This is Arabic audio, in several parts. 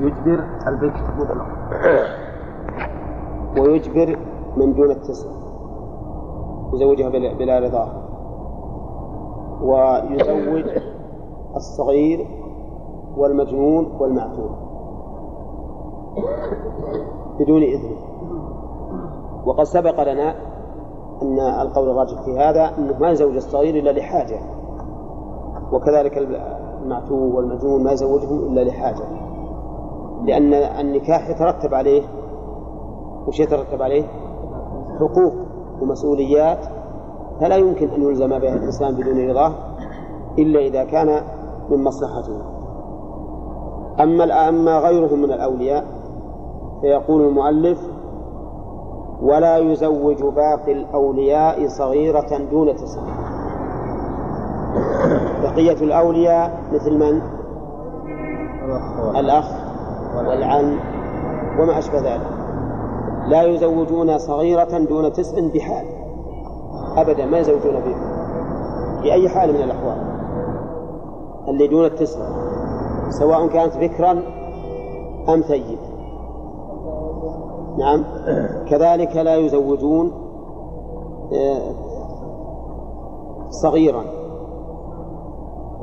يجبر البكر مطلق ويجبر من دون التسع. يزوجها بلا رضاه ويزوج الصغير والمجنون والمعتوه بدون إذنه وقد سبق لنا أن القول الراجح في هذا أنه ما يزوج الصغير إلا لحاجة. وكذلك المعتوه والمجنون ما يزوجهم إلا لحاجة. لأن النكاح يترتب عليه. وش يترتب عليه؟ حقوق ومسؤوليات. فلا يمكن أن يلزم بها الإنسان بدون رضاه إلا إذا كان من مصلحته. أما أما غيرهم من الأولياء فيقول المؤلف ولا يزوج باقي الأولياء صغيرة دون تسع. بقية الأولياء مثل من؟ الأخ. والعم وما أشبه ذلك. لا يزوجون صغيرة دون تسع بحال. أبدا ما يزوجون في أي حال من الأحوال. اللي دون التسع. سواء كانت بكرا أم ثيب نعم. كذلك لا يزوجون آه، صغيرا.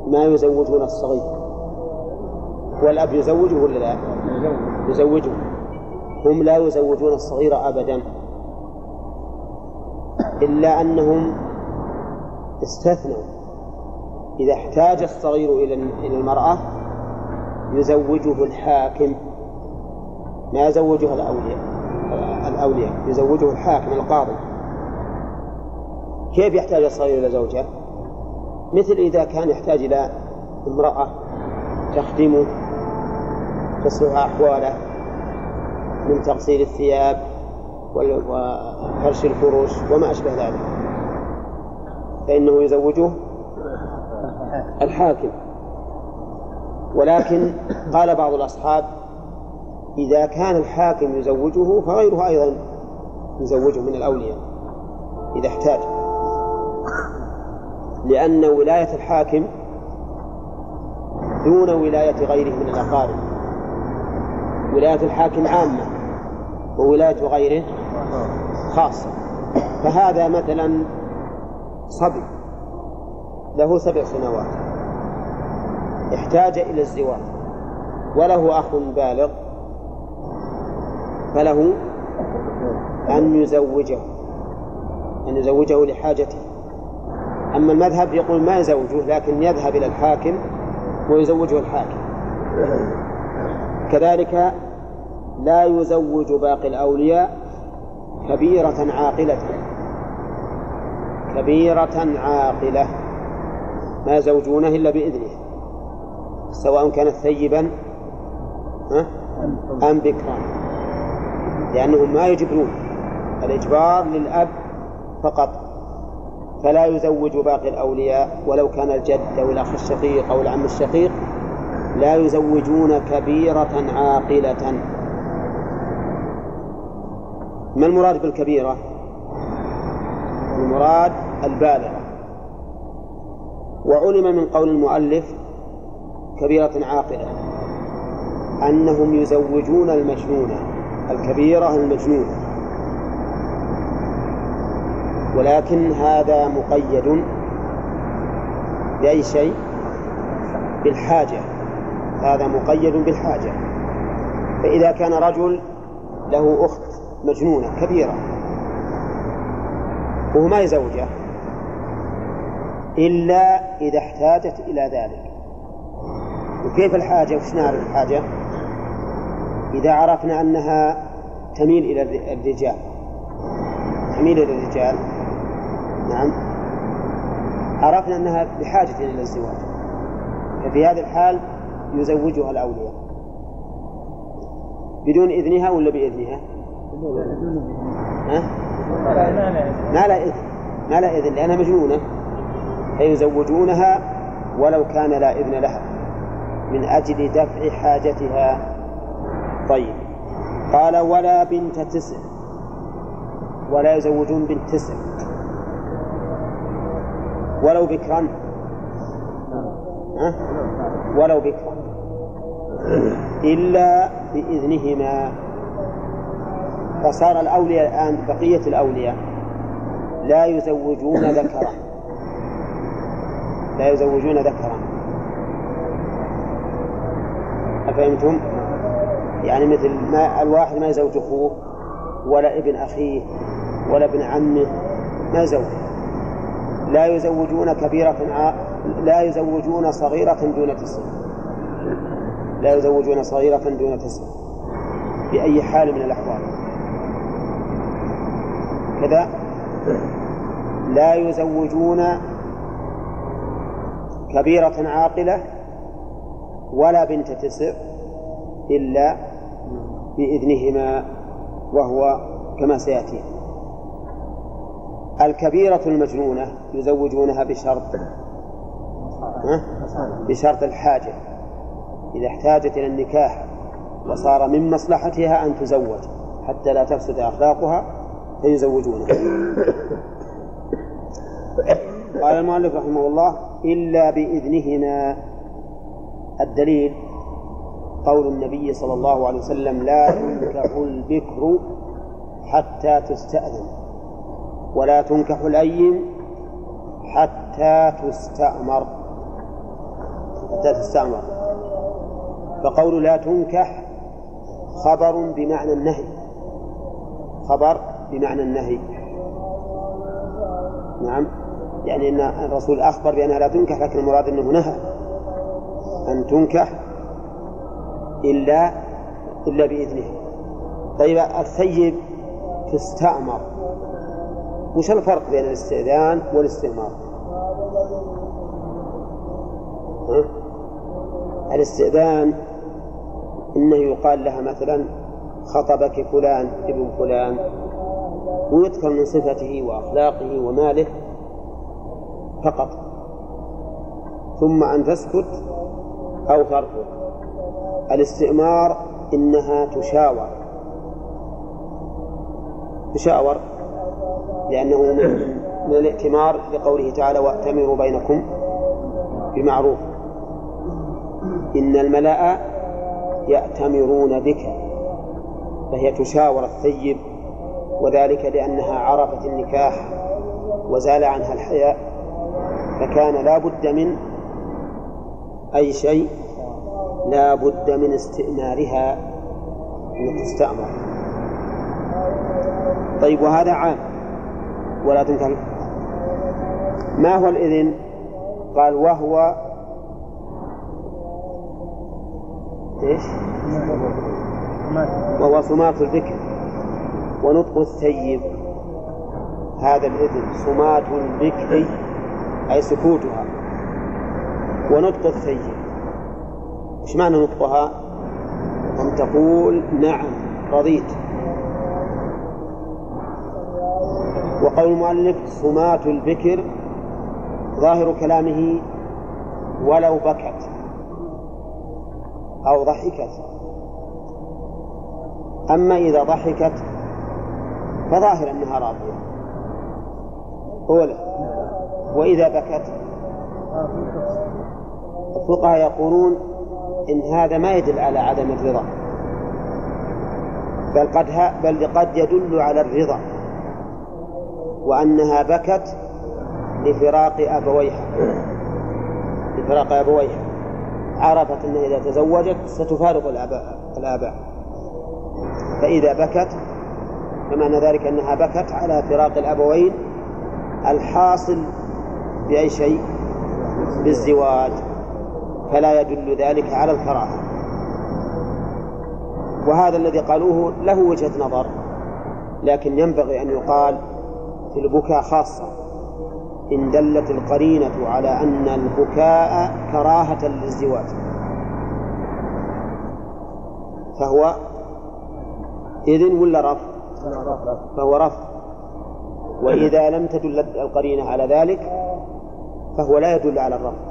ما يزوجون الصغير. والأب يزوجه ولا لا؟ يزوجه. هم لا يزوجون الصغير أبدا. إلا أنهم استثنوا. إذا احتاج الصغير إلى إلى المرأة يزوجه الحاكم. ما يزوجها الأولياء الأولياء يزوجه الحاكم القاضي. كيف يحتاج الصغير إلى زوجة؟ مثل إذا كان يحتاج إلى امرأة تخدمه تصلح أحواله من تغسيل الثياب وفرش الفروش وما أشبه ذلك. فإنه يزوجه الحاكم. ولكن قال بعض الأصحاب إذا كان الحاكم يزوجه فغيره أيضا يزوجه من الأولياء إذا احتاج. لأن ولاية الحاكم دون ولاية غيره من الأقارب. ولاية الحاكم عامة وولاية غيره خاصة. فهذا مثلا صبي. له سبع سنوات. احتاج إلى الزواج وله أخ بالغ. فله أن يزوجه أن يزوجه لحاجته. أما المذهب يقول ما يزوجه لكن يذهب إلى الحاكم ويزوجه الحاكم. كذلك لا يزوج باقي الأولياء كبيرة عاقلة. كبيرة عاقلة. ما يزوجونه إلا بإذنه. سواء كانت ثيبا أم بكرا لأنهم ما يجبرون. الإجبار للأب فقط. فلا يزوج باقي الأولياء. ولو كان الجد أو الأخ الشقيق أو العم الشقيق لا يزوجون كبيرة عاقلة. ما المراد بالكبيرة؟ المراد البالغة. وعلم من قول المؤلف كبيرة عاقلة أنهم يزوجون المجنونة الكبيرة المجنونة ولكن هذا مقيد بأي شيء؟ بالحاجة. هذا مقيد بالحاجة. فإذا كان رجل له أخت مجنونة كبيرة. وهو ما يزوجها. إلا إذا احتاجت إلى ذلك. وكيف الحاجة؟ وش نعرف الحاجة؟ إذا عرفنا أنها تميل إلى الرجال. تميل إلى الرجال. نعم. عرفنا أنها بحاجة إلى الزواج. ففي هذه الحال يزوجها الأولياء. بدون إذنها ولا بإذنها؟ ها؟ ما لا. إذن. ما لا إذن لأنها مجنونة. فيزوجونها ولو كان لا إذن لها من أجل دفع حاجتها. طيب. قال ولا بنت تسع. ولا يزوجون بنت تسع. ولو بكرا؟ ولو بكرا إلا بإذنهما. فصار الأولياء الآن بقية الأولياء. لا يزوجون ذكرا. لا يزوجون ذكرا. أفهمتم؟ يعني مثل ما الواحد ما يزوج أخوه ولا ابن أخيه ولا ابن عمه ما يزوج. لا يزوجون كبيرة لا يزوجون صغيرة دون تسع. لا يزوجون صغيرة دون تسع. بأي حال من الأحوال. كذا. لا يزوجون كبيرة عاقلة ولا بنت تسع إلا بإذنهما وهو كما سيأتي. الكبيرة المجنونة يزوجونها بشرط بشرط الحاجة. إذا احتاجت إلى النكاح وصار من مصلحتها أن تزوج حتى لا تفسد أخلاقها فيزوجونها قال المؤلف رحمه الله إلا بإذنهما. الدليل قول النبي صلى الله عليه وسلم لا تنكح البكر حتى تستأذن ولا تنكح الأيم حتى تستأمر. حتى تستأمر. فقول لا تنكح خبر بمعنى النهي. خبر بمعنى النهي. نعم. يعني إن الرسول أخبر بأنها لا تنكح لكن المراد أنه نهى أن تنكح إلا إلا باذنه طيب الثيب تستأمر. وش الفرق بين الاستئذان والاستئمار؟ الاستئذان إنه يقال لها مثلا خطبك فلان ابن فلان. ويذكر من صفته وأخلاقه وماله فقط. ثم أن تسكت أو ترفض. الاستئمار إنها تشاور. تشاور لأنه من الائتمار لقوله تعالى وأتمروا بينكم بمعروف إن الملأ يأتمرون بك فهي تشاور الثيب وذلك لأنها عرفت النكاح وزال عنها الحياء فكان لا بد من أي شيء لا بد من استئمارها أن تستأمر طيب وهذا عام. ولا تنكح ما هو الإذن؟ قال وهو إيش؟ وهو صمات الذكر ونطق الثيب هذا الإذن صمات البكر أي سكوتها. ونطق الثيب إيش معنى نطقها؟ أن تقول نعم رضيت. وقول المؤلف صمات البكر ظاهر كلامه ولو بكت أو ضحكت. أما إذا ضحكت فظاهر أنها راضية. أولى وإذا بكت الفقهاء يقولون إن هذا ما يدل على عدم الرضا. بل قد بل قد يدل على الرضا. وأنها بكت لفراق أبويها. لفراق أبويها. عرفت أنها إذا تزوجت ستفارق الآباء الآباء. فإذا بكت فمعنى ذلك أنها بكت على فراق الأبوين الحاصل بأي شيء؟ بالزواج. فلا يدل ذلك على الكراهة. وهذا الذي قالوه له وجهة نظر لكن ينبغي أن يقال في البكاء خاصة. إن دلت القرينة على أن البكاء كراهة للزواج. فهو إذن ولا رفض؟ فهو رفض. وإذا لم تدل القرينة على ذلك فهو لا يدل على الرفض.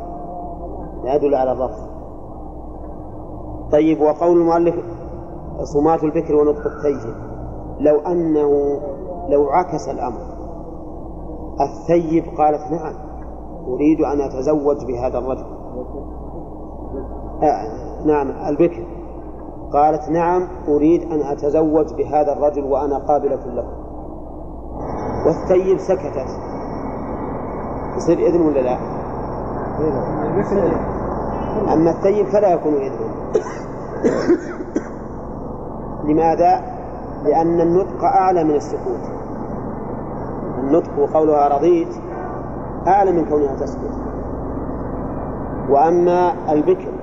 لا يدل على الرفض. طيب وقول المؤلف صمات البكر ونطق الثيب لو أنه لو عكس الأمر الثيب قالت نعم أريد أن أتزوج بهذا الرجل. آه نعم البكر. قالت نعم أريد أن أتزوج بهذا الرجل وأنا قابلة له. والثيب سكتت. يصير إذن ولا لا؟ أما الثيب فلا يكون إذنا لماذا؟ لأن النطق أعلى من السكوت. النطق وقولها رضيت أعلى من كونها تسكت. وأما البكر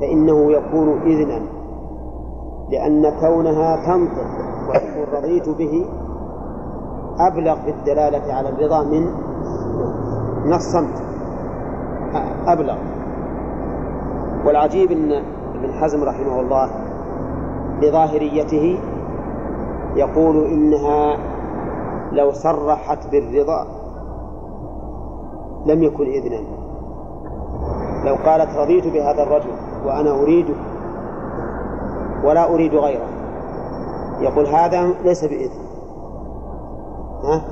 فإنه يكون إذنا لأن كونها تنطق وتقول رضيت به أبلغ في الدلالة على الرضا من من الصمت أبلغ. والعجيب أن ابن حزم رحمه الله لظاهريته يقول إنها لو صرحت بالرضا لم يكن إذنا. لو قالت رضيت بهذا الرجل وأنا أريده ولا أريد غيره يقول هذا ليس بإذن ها؟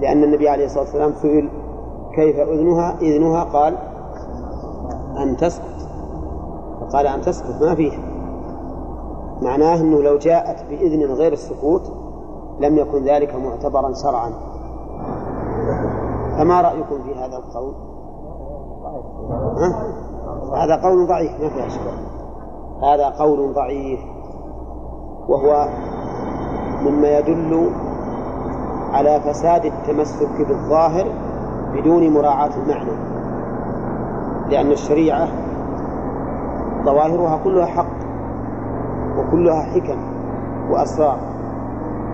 لأن النبي عليه الصلاة والسلام سئل كيف إذنها إذنها قال أن تسكت فقال أن تسكت ما فيه معناه أنه لو جاءت بإذن غير السكوت لم يكن ذلك معتبرا شرعا فما رأيكم في هذا القول؟ ها؟ هذا قول ضعيف ما فيها شك. هذا قول ضعيف. وهو مما يدل على فساد التمسك بالظاهر بدون مراعاة المعنى. لأن الشريعة ظواهرها كلها حق وكلها حكم وأسرار.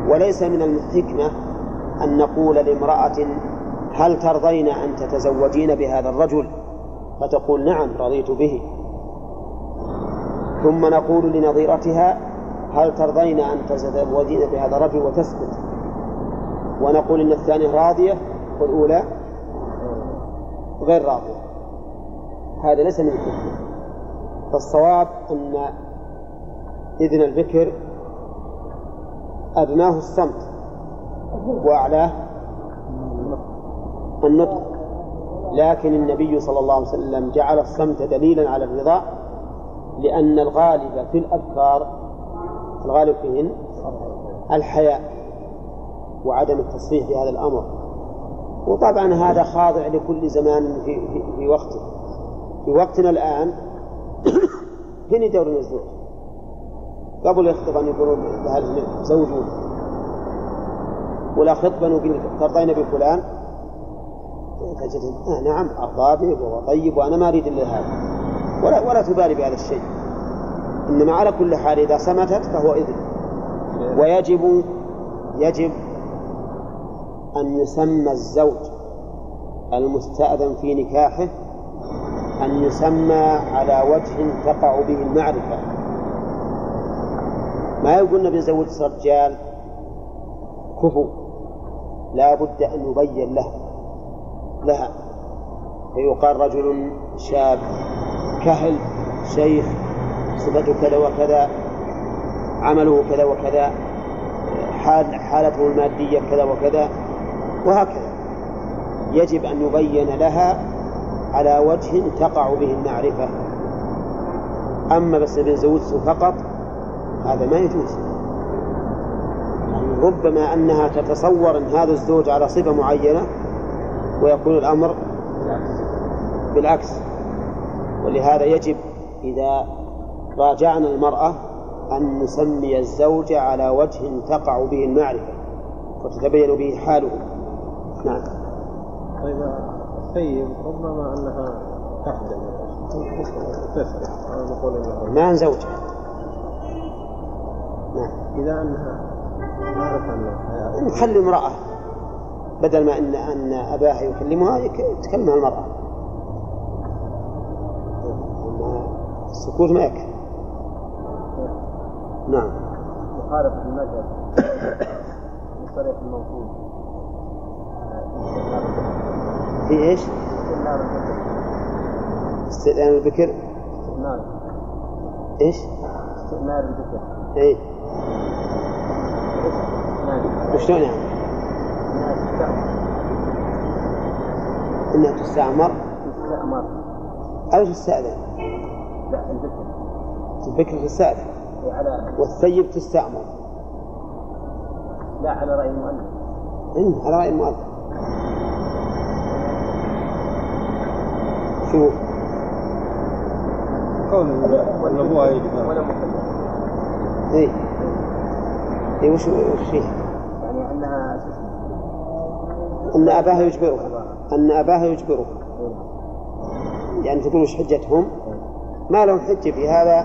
وليس من الحكمة أن نقول لامرأة هل ترضين أن تتزوجين بهذا الرجل؟ فتقول نعم رضيت به. ثم نقول لنظيرتها هل ترضين أن تتزوجين بهذا الرجل وتسكت؟ ونقول إن الثانية راضية والأولى غير راضية. هذا ليس من الحكمة فالصواب أن إذن البكر أدناه الصمت وأعلاه النطق. لكن النبي صلى الله عليه وسلم جعل الصمت دليلا على الرضا لأن الغالب في الأذكار الغالب فيهن الحياء وعدم التصريح بهذا الأمر. وطبعا هذا خاضع لكل زمان في, في, في وقته. في وقتنا الآن هنا دور الزوج قبل يخطب أن يقولون زوجوا ولا خطبة نقول ترضين بفلان. آه نعم أرضى به وهو طيب وأنا ما أريد إلا هذا. ولا ولا تبالي بهذا الشيء. إنما على كل حال إذا صمتت فهو إذن. ويجب يجب أن يسمى الزوج المستأذن في نكاحه أن يسمى على وجه تقع به المعرفة. ما يقولنا بنزوج رجال؟ كفو. لا بد أن يبين له. لها. فيقال رجل شاب كهل شيخ صفته كذا وكذا عمله كذا وكذا حال حالته المادية كذا وكذا وهكذا. يجب أن يبين لها على وجه تقع به المعرفة. أما بس بنزوجه فقط هذا ما يجوز. يعني ربما أنها تتصور أن هذا الزوج على صفة معينة ويكون الأمر بالعكس. ولهذا يجب إذا راجعنا المرأة أن نسمي الزوج على وجه تقع به المعرفة وتتبين به حاله. نعم. طيب السيد ربما أنها نقول ما زوجها. نعم. إذا أنها ما عرف أنها نخلي امرأة. بدل ما أن أن أباها يكلمها يتكلمها المرأة. السكوت ما يكفي. نعم. مخالف المذهب. بصريح الموجود في إيش؟ استئذان البكر. استئنار إيش؟ استئنار البكر. إيه. وشلون يعني؟ انها تستعمر؟ تستأمر أو تستأذن. لا البكر البكر على والثيب تستعمل لا على رأي المؤلف. إيه على رأي المؤلف. شوف كونه ولا ابوها يجبر ولا مخلف اي اي وش وش فيه؟ أن أباها يجبرها أن أباها يجبرها. يعني تقول وش حجتهم؟ ما لهم حجة في هذا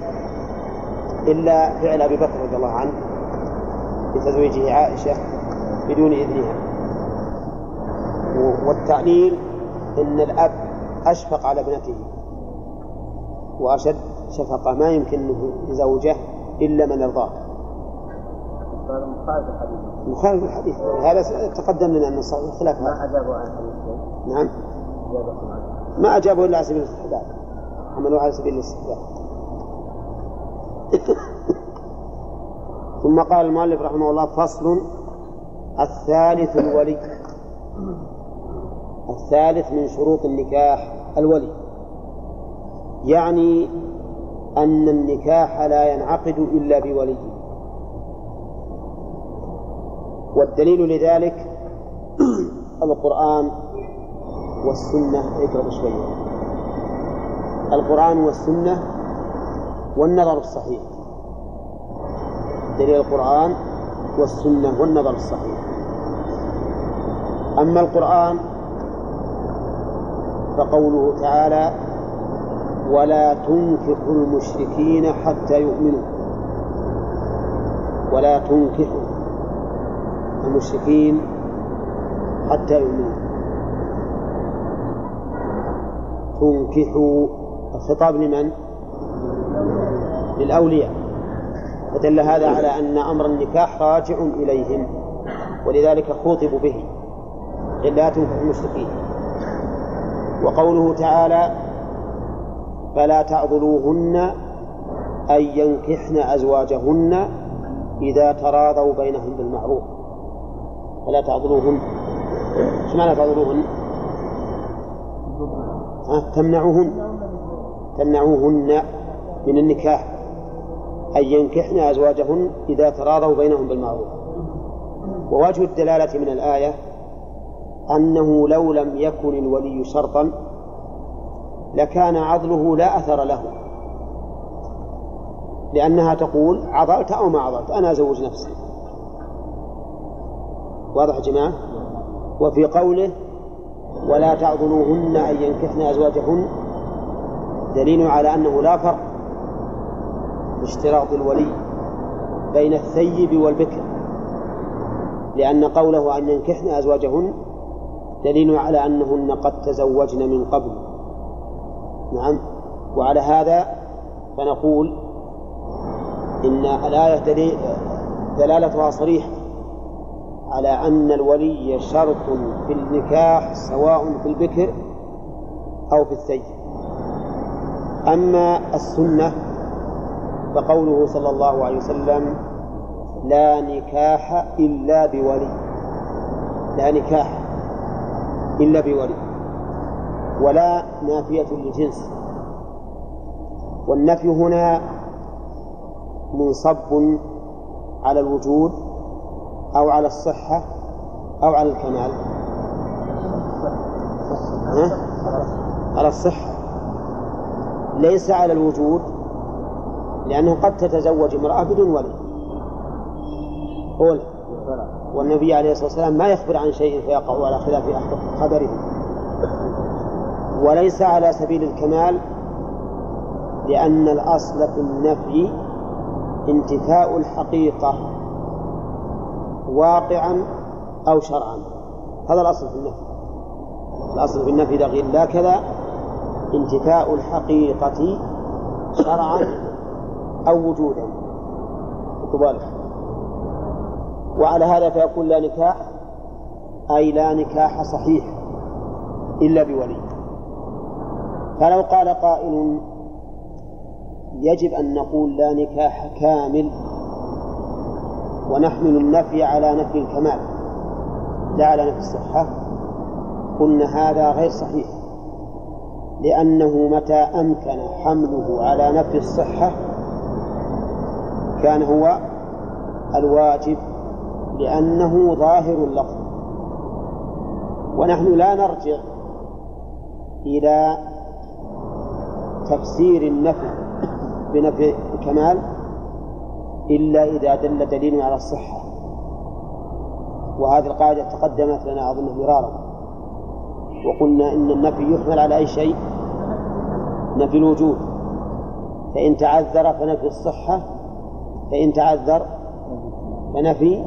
إلا فعل أبي بكر رضي الله عنه بتزويجه عائشة بدون إذنها و- والتعليل إن الأب أشفق على ابنته وأشد شفقة ما يمكن أنه يزوجه إلا من يرضاه هذا مخالف الحديث. مخالف الحديث هذا تقدم لنا أن الخلاف ما هذا. أجابوا عن الحديث نعم. ما أجابوا إلا على سبيل الاستحباب. حملوه على سبيل الاستحباب. ثم قال المؤلف رحمه الله فصل الثالث الولي. الثالث من شروط النكاح الولي. يعني أن النكاح لا ينعقد إلا بولي والدليل لذلك القرآن والسنة اقرأ شوية. القرآن والسنة والنظر الصحيح. دليل القرآن والسنة والنظر الصحيح. أما القرآن فقوله تعالى ولا تنكحوا المشركين حتى يؤمنوا. ولا تنكحوا المشركين حتى يؤمنوا. تنكحوا الخطاب لمن؟ للأولياء. فدل هذا على أن أمر النكاح راجع إليهم ولذلك خوطبوا به. لا تنكحوا المشركين. وقوله تعالى فلا تعضلوهن أن ينكحن أزواجهن إذا تراضوا بينهم بالمعروف. فلا تعضلوهن إيش معنى تعضلوهن؟ تمنعوهن. تمنعوهن من النكاح. أن ينكحن أزواجهن إذا تراضوا بينهم بالمعروف. ووجه الدلالة من الآية أنه لو لم يكن الولي شرطا لكان عضله لا أثر له. لأنها تقول عضلت أو ما عضلت أنا أزوج نفسي. واضح يا جماعة؟ وفي قوله ولا تعضلوهن أن ينكحن أزواجهن دليل على أنه لا فرق في اشتراط الولي بين الثيب والبكر لأن قوله أن ينكحن أزواجهن دليل على أنهن قد تزوجن من قبل. نعم. وعلى هذا فنقول إن الآية دلالتها صريحة. على أن الولي شرط في النكاح سواء في البكر أو في الثيب أما السنة فقوله صلى الله عليه وسلم لا نكاح إلا بولي. لا نكاح إلا بولي. ولا نافية للجنس. والنفي هنا منصب على الوجود أو على الصحة أو على الكمال. ها؟ على الصحة. ليس على الوجود لأنه قد تتزوج امرأة بدون ولي. قول والنبي عليه الصلاة والسلام ما يخبر عن شيء فيقع على خلاف خبره وليس على سبيل الكمال لأن الأصل في النفي انتفاء الحقيقة. واقعا أو شرعا. هذا الأصل في النفي. الأصل في النفي إذا لا كذا انتفاء الحقيقة شرعا أو وجودا. بالك. وعلى هذا فيكون لا نكاح أي لا نكاح صحيح إلا بولي. فلو قال قائل يجب أن نقول لا نكاح كامل ونحمل النفي على نفي الكمال. لا على نفي الصحة. قلنا هذا غير صحيح. لأنه متى أمكن حمله على نفي الصحة كان هو الواجب لأنه ظاهر اللفظ. ونحن لا نرجع إلى تفسير النفي بنفي الكمال إلا إذا دل دليل على الصحة. وهذه القاعدة تقدمت لنا أظن مرارا. وقلنا إن النفي يحمل على أي شيء؟ نفي الوجود. فإن تعذر فنفي الصحة فإن تعذر فنفي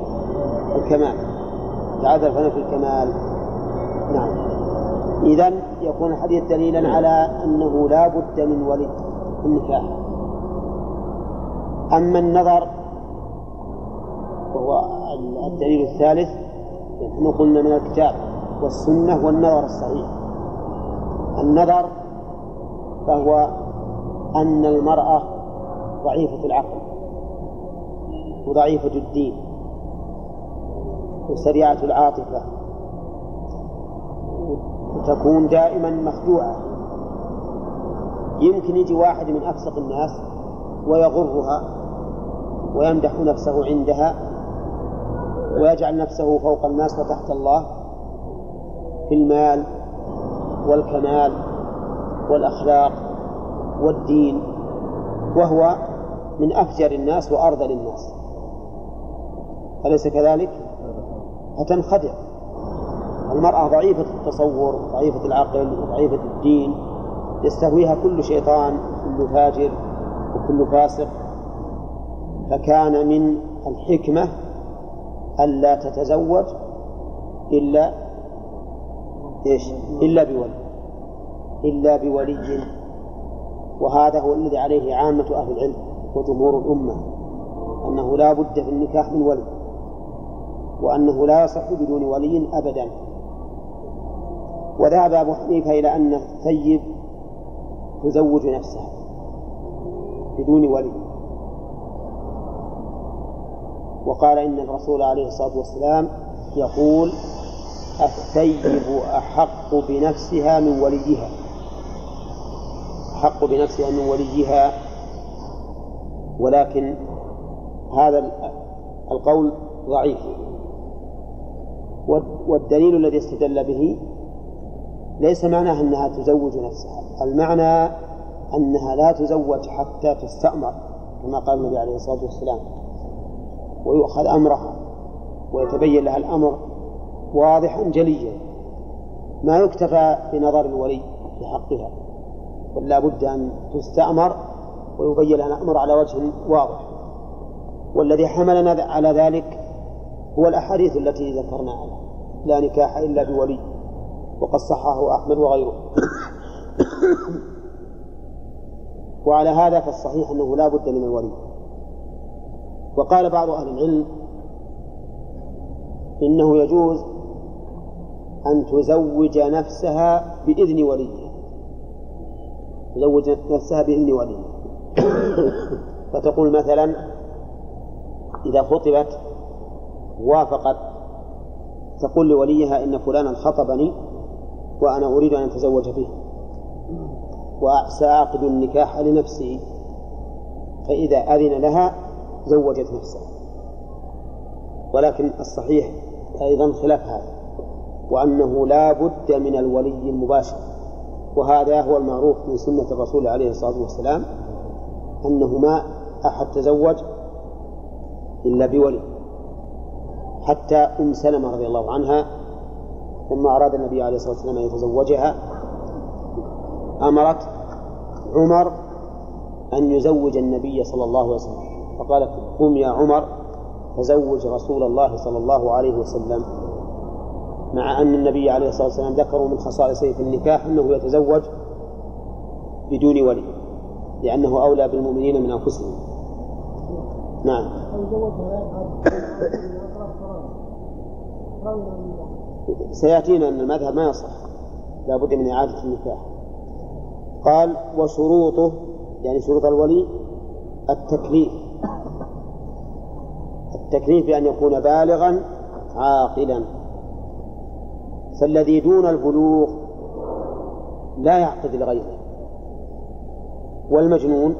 الكمال. تعذر فنفي الكمال. نعم. إذا يكون الحديث دليلا على أنه لا بد من ولي النكاح. أما النظر وهو الدليل الثالث نحن قلنا من الكتاب والسنة والنظر الصحيح. النظر فهو أن المرأة ضعيفة العقل وضعيفة الدين وسريعة العاطفة وتكون دائما مخدوعة. يمكن يجي واحد من أفسق الناس ويغرها ويمدح نفسه عندها ويجعل نفسه فوق الناس وتحت الله في المال والكمال والأخلاق والدين وهو من أفجر الناس وأرذل الناس. أليس كذلك؟ فتنخدع. المرأة ضعيفة التصور ضعيفة العقل وضعيفة الدين يستهويها كل شيطان وكل فاجر وكل فاسق. فكان من الحكمة ألا تتزوج إلا إيش؟ إلا بولي. إلا بولي. وهذا هو الذي عليه عامة أهل العلم وجمهور الأمة أنه لا بد في النكاح من ولي وأنه لا يصح بدون ولي أبدا. وذهب أبو حنيفة إلى أن الثيب تزوج نفسها بدون ولي. وقال إن الرسول عليه الصلاة والسلام يقول الثيب أحق بنفسها من وليها. أحق بنفسها من وليها. ولكن هذا القول ضعيف. والدليل الذي استدل به ليس معناه أنها تزوج نفسها المعنى أنها لا تزوج حتى تستأمر كما قال النبي عليه الصلاة والسلام. ويؤخذ أمرها ويتبين لها الأمر واضحا جليا. ما يكتفى بنظر الولي في حقها بل لا بد أن تستأمر ويبين لها الأمر على وجه واضح. والذي حملنا على ذلك هو الأحاديث التي ذكرناها لا نكاح إلا بولي وقد صححه أحمد وغيره. وعلى هذا فالصحيح أنه لا بد من الولي. وقال بعض أهل العلم إنه يجوز أن تزوج نفسها بإذن وليها تزوج نفسها بإذن وليها فتقول مثلا إذا خطبت وافقت تقول لوليها إن فلانا خطبني وأنا أريد أن أتزوج به وسأعقد النكاح لنفسي فإذا أذن لها زوجت نفسها. ولكن الصحيح أيضا خلاف هذا وأنه لا بد من الولي المباشر. وهذا هو المعروف من سنة الرسول عليه الصلاة والسلام أنه ما أحد تزوج إلا بولي. حتى أم سلمة رضي الله عنها لما أراد النبي عليه الصلاة والسلام أن يتزوجها أمرت عمر أن يزوج النبي صلى الله عليه وسلم. فقالت قم يا عمر تزوج رسول الله صلى الله عليه وسلم مع أن النبي عليه الصلاة والسلام ذكروا من خصائصه في النكاح أنه يتزوج بدون ولي لأنه أولى بالمؤمنين من أنفسهم. نعم. سيأتينا أن المذهب ما يصح لا بد من إعادة النكاح. قال وشروطه يعني شروط الولي التكليف. التكليف بأن يكون بالغا عاقلا. فالذي دون البلوغ لا يعقد لغيره. والمجنون؟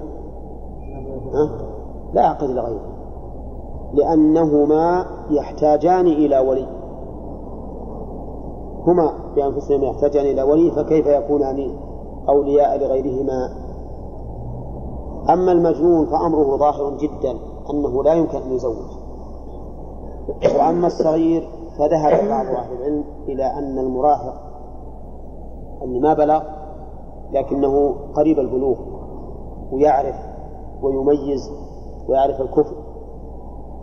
لا يعقد لغيره. لأنهما يحتاجان إلى ولي. هما بأنفسهما يحتاجان إلى ولي فكيف يكونان أولياء لغيرهما؟ أما المجنون فأمره ظاهر جدا أنه لا يمكن أن يزوج. وأما الصغير فذهب بعض أهل العلم إلى أن المراهق اللي ما بلغ لكنه قريب البلوغ ويعرف ويميز ويعرف الكفر.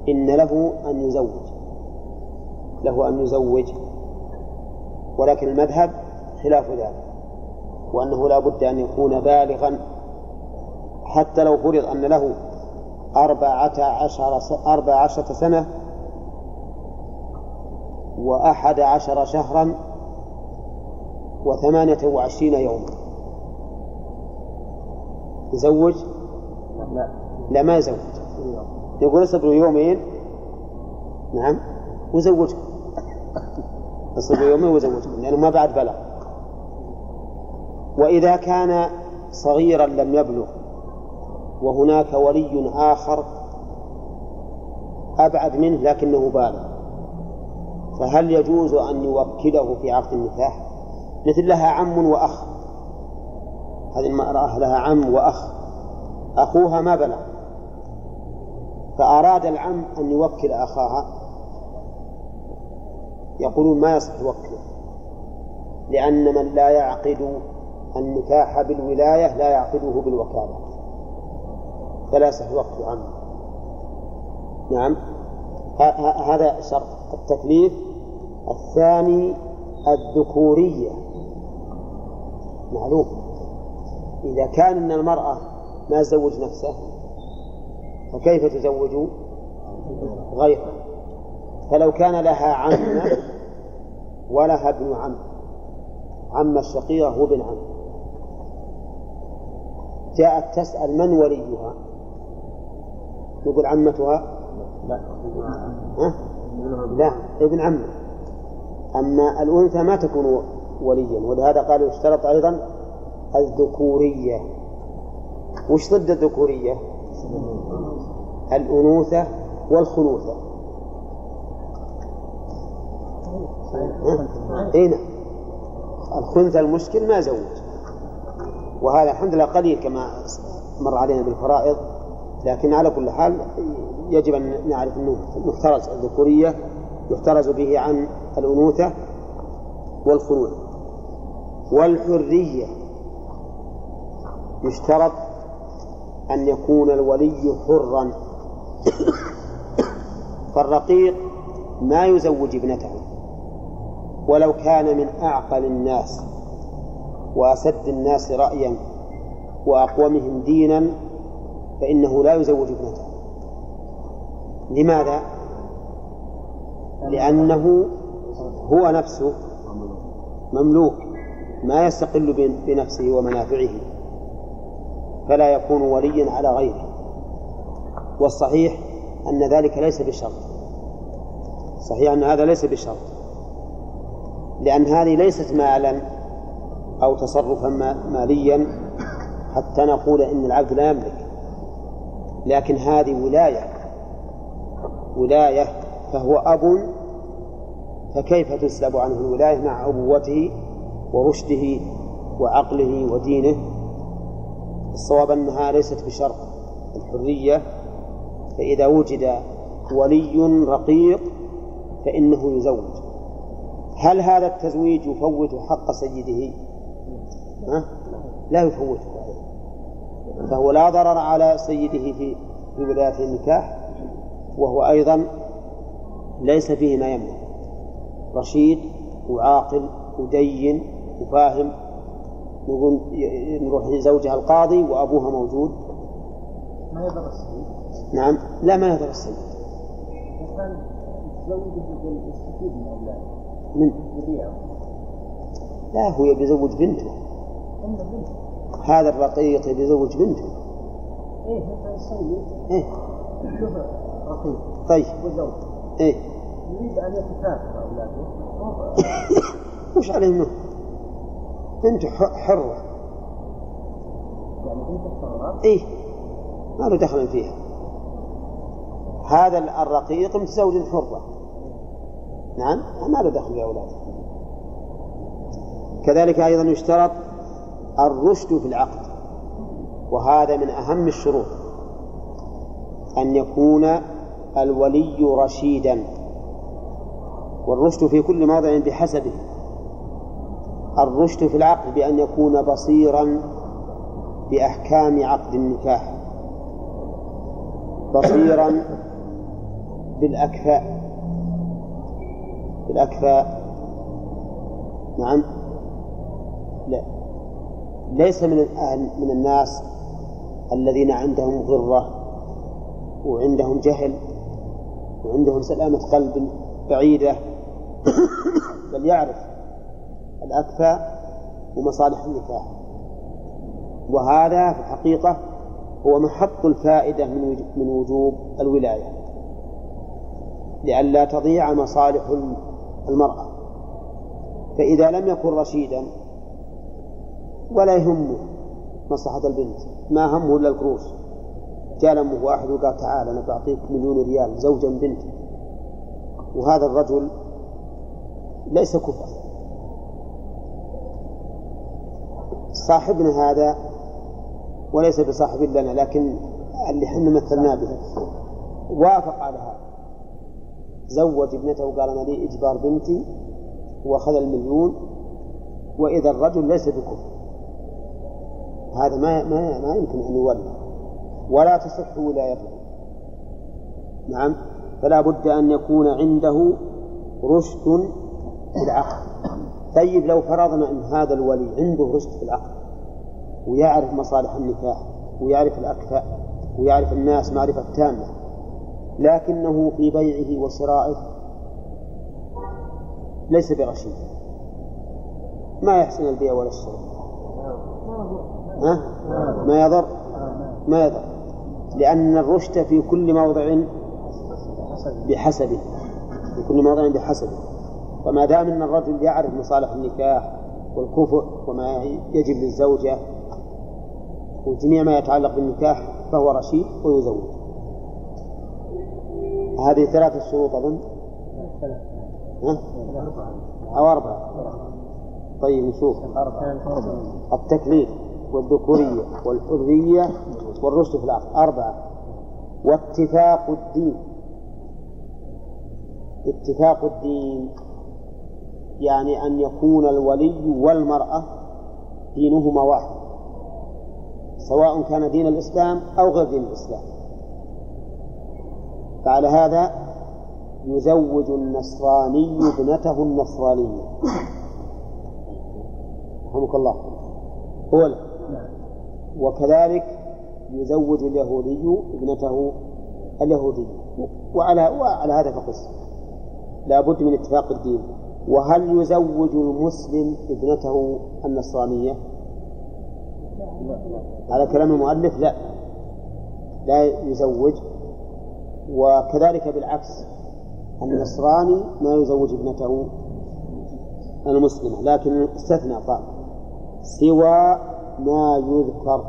إن له أن يزوج له أن يزوج ولكن المذهب خلاف ذلك وأنه لا بد أن يكون بالغا. حتى لو فرض أن له أربعة عشر أربع عشرة سنة وأحد عشر شهرا وثمانية وعشرين يوما. يزوج؟ لا. لا ما يزوج. يقول اصبروا يومين؟ نعم. وزوجكم اصبروا يومين وزوجكم لأنه ما بعد بلغ وإذا كان صغيرا لم يبلغ وهناك ولي آخر أبعد منه لكنه بالغ. فهل يجوز أن يوكله في عقد النكاح؟ مثل لها عم وأخ. هذه المرأة لها عم وأخ. أخوها ما بلغ. فأراد العم أن يوكل أخاها. يقولون ما يصح يوكله. لأن من لا يعقد النكاح بالولاية لا يعقده بالوكالة. فلا يصح وقت عمه نعم. هذا شرط التكليف. الثاني الذكورية. معلوم. إذا كان أن المرأة ما تزوج نفسه فكيف تزوج غيره فلو كان لها عمة ولها ابن عم عم الشقيقة هو ابن عم. جاءت تسأل من وليها؟ نقول عمتها؟ لا؟ لا ابن عمه. أما الأنثى ما تكون وليا ولهذا قالوا اشترط أيضا الذكورية. وش ضد الذكورية؟ الأنوثة والخنوثة. اي نعم. الخنثى المشكل ما زوج وهذا الحمد لله قليل كما مر علينا بالفرائض لكن على كل حال يجب أن نعرف أنه محترز الذكورية يحترز به عن الأنوثة والخنوع والحرية يشترط أن يكون الولي حرا. فالرقيق ما يزوج ابنته ولو كان من أعقل الناس وأسد الناس رأيا وأقومهم دينا فإنه لا يزوج ابنته. لماذا؟ لأنه هو نفسه مملوك ما يستقل بنفسه ومنافعه فلا يكون وليا على غيره. والصحيح أن ذلك ليس بشرط. صحيح أن هذا ليس بشرط. لأن هذه ليست مالا أو تصرفا ماليا حتى نقول إن العبد لا يملك. لكن هذه ولاية. ولاية فهو أب فكيف تسلب عنه الولاية مع أبوته ورشده وعقله ودينه؟ الصواب أنها ليست بشرط. الحرية فإذا وجد ولي رقيق فإنه يزوج. هل هذا التزويج يفوت حق سيده؟ ها؟ لا يفوته فهو لا ضرر على سيده في في ولاية النكاح وهو أيضا ليس فيه ما يمنع. رشيد وعاقل ودين وفاهم. نقول نروح لزوجها القاضي وأبوها موجود. ما السيد؟ نعم. لا ما يضر السيد. كان يتزوج يستفيد من لا هو يبي يزوج بنته. هذا الرقيق يبي يزوج بنته. إيه مثلا السيد. له رقيق. طيب. وزوج. إيه. يريد أن يتكافئ اولاده وش عليه منه؟ بنت حرة. يعني بنت الحرة إيه. ما له دخل فيها. هذا الرقيق متزوج حرة. نعم؟ ما له دخل في أولاده كذلك أيضا يشترط الرشد في العقد. وهذا من أهم الشروط. أن يكون الولي رشيدا. والرشد في كل موضع بحسبه. الرشد في العقد بأن يكون بصيرا بأحكام عقد النكاح. بصيرا بالأكفاء. بالأكفاء. نعم. لا. ليس من من الناس الذين عندهم غرة وعندهم جهل وعندهم سلامة قلب بعيدة بل يعرف الأكفاء ومصالح النكاح. وهذا في الحقيقة هو محط الفائدة من من وجوب الولاية. لئلا تضيع مصالح المرأة. فإذا لم يكن رشيدا ولا يهمه مصلحة البنت ما همه إلا القروش جاء لأمه واحد وقال تعال أنا بعطيك مليون ريال زوجا بنتي. وهذا الرجل ليس كفء صاحبنا هذا وليس بصاحب لنا لكن اللي إحنا مثلنا به. وافق على هذا. زوج ابنته وقال أنا لي إجبار بنتي وأخذ المليون وإذا الرجل ليس بكفء هذا ما ما ما يمكن أن يولى. ولا تصح ولايته. نعم. فلا بد أن يكون عنده رشد في العقد طيب لو فرضنا أن هذا الولي عنده رشد في العقد ويعرف مصالح النكاح ويعرف الأكفاء ويعرف الناس معرفة تامة لكنه في بيعه وشرائه ليس برشيد ما يحسن البيع ولا الشراء؟ ما يضر؟ ما يضر. لأن الرشد في كل موضع بحسبه في كل موضع بحسبه. وما دام أن الرجل يعرف مصالح النكاح والكفء وما يجب للزوجة وجميع ما يتعلق بالنكاح فهو رشيد ويزوج. هذه ثلاثة شروط أظن. ها؟ أو أربعة. طيب نشوف. التكليف والذكورية والحرية والرشد في العقل أربعة. واتفاق الدين. اتفاق الدين. يعني أن يكون الولي والمرأة دينهما واحد سواء كان دين الإسلام أو غير دين الإسلام. فعلى هذا يزوج النصراني ابنته النصرانية. رحمك الله. هو وكذلك يزوج اليهودي ابنته اليهودية. وعلى وعلى هذا فقس. لا بد من اتفاق الدين. وهل يزوج المسلم ابنته النصرانية؟ على كلام المؤلف لا. لا يزوج. وكذلك بالعكس النصراني ما يزوج ابنته المسلمة لكن استثنى قال سوى ما يذكر.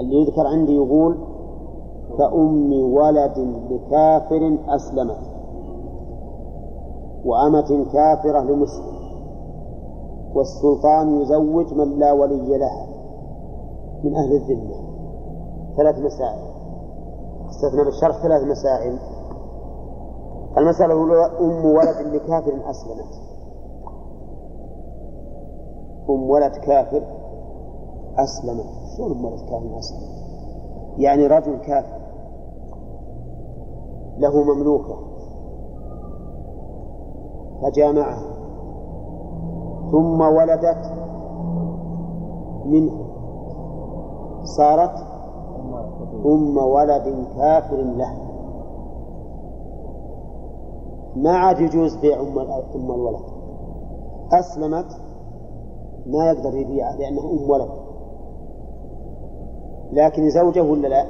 اللي يذكر عندي يقول كأم ولد لكافر أسلمت. وأمة كافرة لمسلم. والسلطان يزوج من لا ولي له من أهل الذمة. ثلاث مسائل. استثنى بالشرح ثلاث مسائل. المسألة الأولى أم ولد لكافر أسلمت. أم ولد كافر أسلمت. شلون أم ولد كافر أسلمت؟ يعني رجل كافر له مملوكة. فجامعها ثم ولدت منه. صارت أم ولد كافر له. ما عاد يجوز بيع أم الولد. أسلمت ما يقدر يبيعها لأنها أم ولد. لكن يزوجه ولا لا؟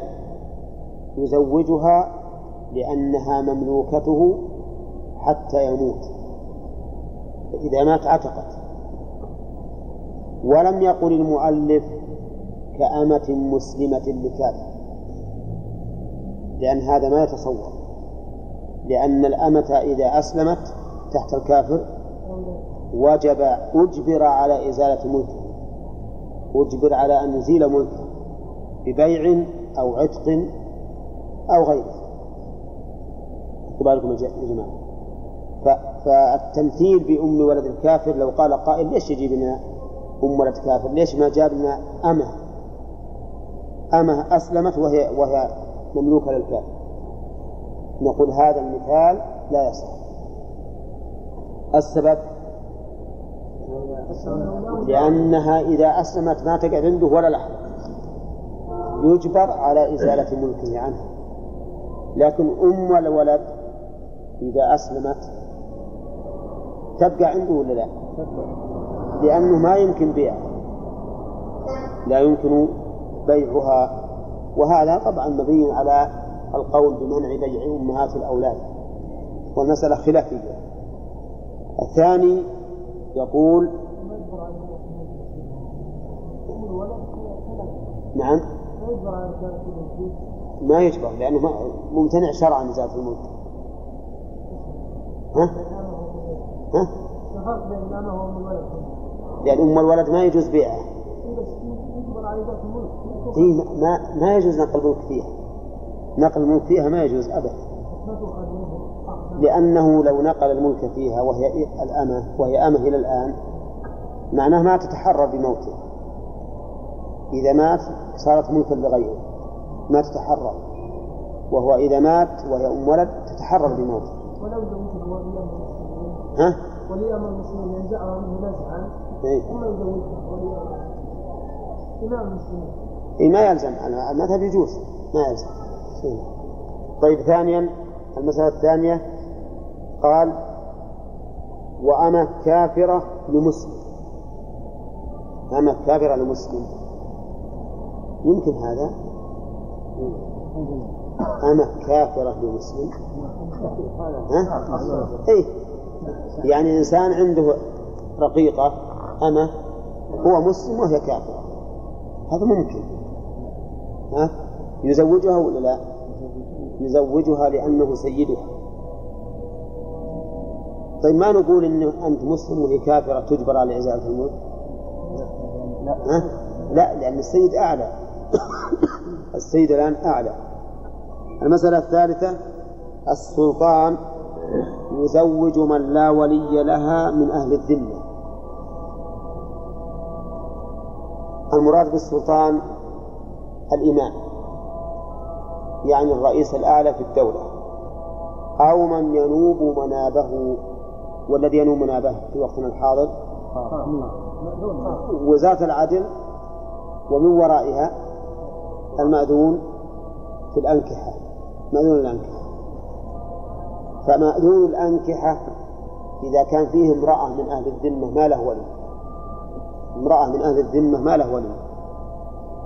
يزوجها لأنها مملوكته حتى يموت. فإذا مات عتقت ولم يقل المؤلف كأمة مسلمة لكافر. لأن هذا ما يتصور. لأن الأمة إذا أسلمت تحت الكافر وجب أجبر على إزالة ملكه. أجبر على أن يزيل ملكه ببيع أو عتق أو غيره. بالكم يا جماعة. فالتمثيل بأم ولد الكافر لو قال قائل ليش يجيب لنا أم ولد كافر؟ ليش ما جاب لنا أمه؟ أمه أسلمت وهي وهي مملوكة للكافر. نقول هذا المثال لا يصح. السبب؟ لأنها إذا أسلمت ما تقعد عنده ولا لحظة. يجبر على إزالة ملكه عنها. لكن أم الولد إذا أسلمت تبقى عنده ولا لا؟ لأنه ما يمكن بيعها لا يمكن بيعها. وهذا طبعا مبني على القول بمنع بيع أمهات الأولاد. والمسألة خلافية. الثاني يقول نعم. ما يجبر لأنه ممتنع شرعا إزالة الملك. ها؟ ها؟ لأن أم الولد ما يجوز بيعها. إيه ما ما يجوز نقل الملك فيها. نقل الملك فيها ما يجوز أبدا. لأنه لو نقل الملك فيها وهي الأمة وهي أمة إلى الآن معناه ما تتحرر بموته. إذا مات صارت ملكا لغيره. ما تتحرر. وهو إذا مات وهي أم ولد تتحرر بموته. ولو زوجها ولي أمر المسلمين ها؟ ولي أمر المسلمين ينزعها منه نزعا إيه؟ ثم يزوجها ولي أمر إمام المسلمين. إيه ما يلزم. المذهب يجوز. ما يلزم. إيه. طيب ثانيا المسألة الثانية. قال وأنا كافرة لمسلم. أنا كافرة لمسلم. يمكن هذا؟ أنا كافرة لمسلم. ها؟ إيه. يعني إنسان عنده رقيقة أما هو مسلم وهي كافرة هذا ممكن ها؟ يزوجها ولا لا؟ يزوجها لأنه سيدها طيب ما نقول إن أنت مسلم وهي كافرة تجبر على إزالة الملك ها؟ لا لأن السيد أعلى السيد الآن أعلى المسألة الثالثة السلطان يزوج من لا ولي لها من أهل الذمة. المراد بالسلطان الإمام يعني الرئيس الأعلى في الدولة أو من ينوب منابه والذي ينوب منابه في وقتنا الحاضر وزارة العدل ومن ورائها المأذون في الأنكحة مأذون الأنكحة. فمأذون الأنكحة إذا كان فيه امرأة من أهل الذمة ما له ولي. امرأة من أهل الذمة ما له ولي.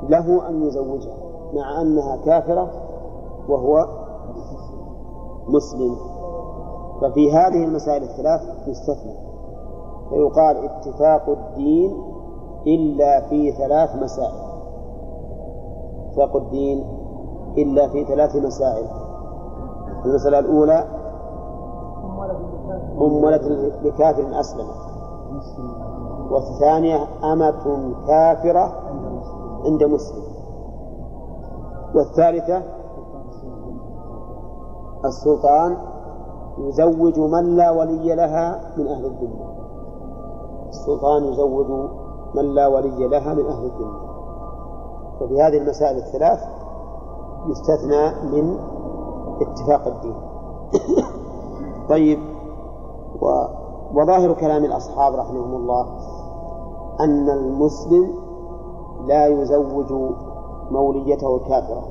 له أن يزوجها مع أنها كافرة وهو مسلم. ففي هذه المسائل الثلاث يستثنى. فيقال اتفاق الدين إلا في ثلاث مسائل. اتفاق الدين إلا في ثلاث مسائل. المسألة الأولى ولد لكافر أسلم. والثانية أمة كافرة عند مسلم. والثالثة السلطان يزوج من لا ولي لها من أهل الذمة. السلطان يزوج من لا ولي لها من أهل الذمة. ففي هذه المسائل الثلاث يستثنى من اتفاق الدين. طيب وظاهر كلام الأصحاب رحمهم الله أن المسلم لا يزوج موليته الكافرة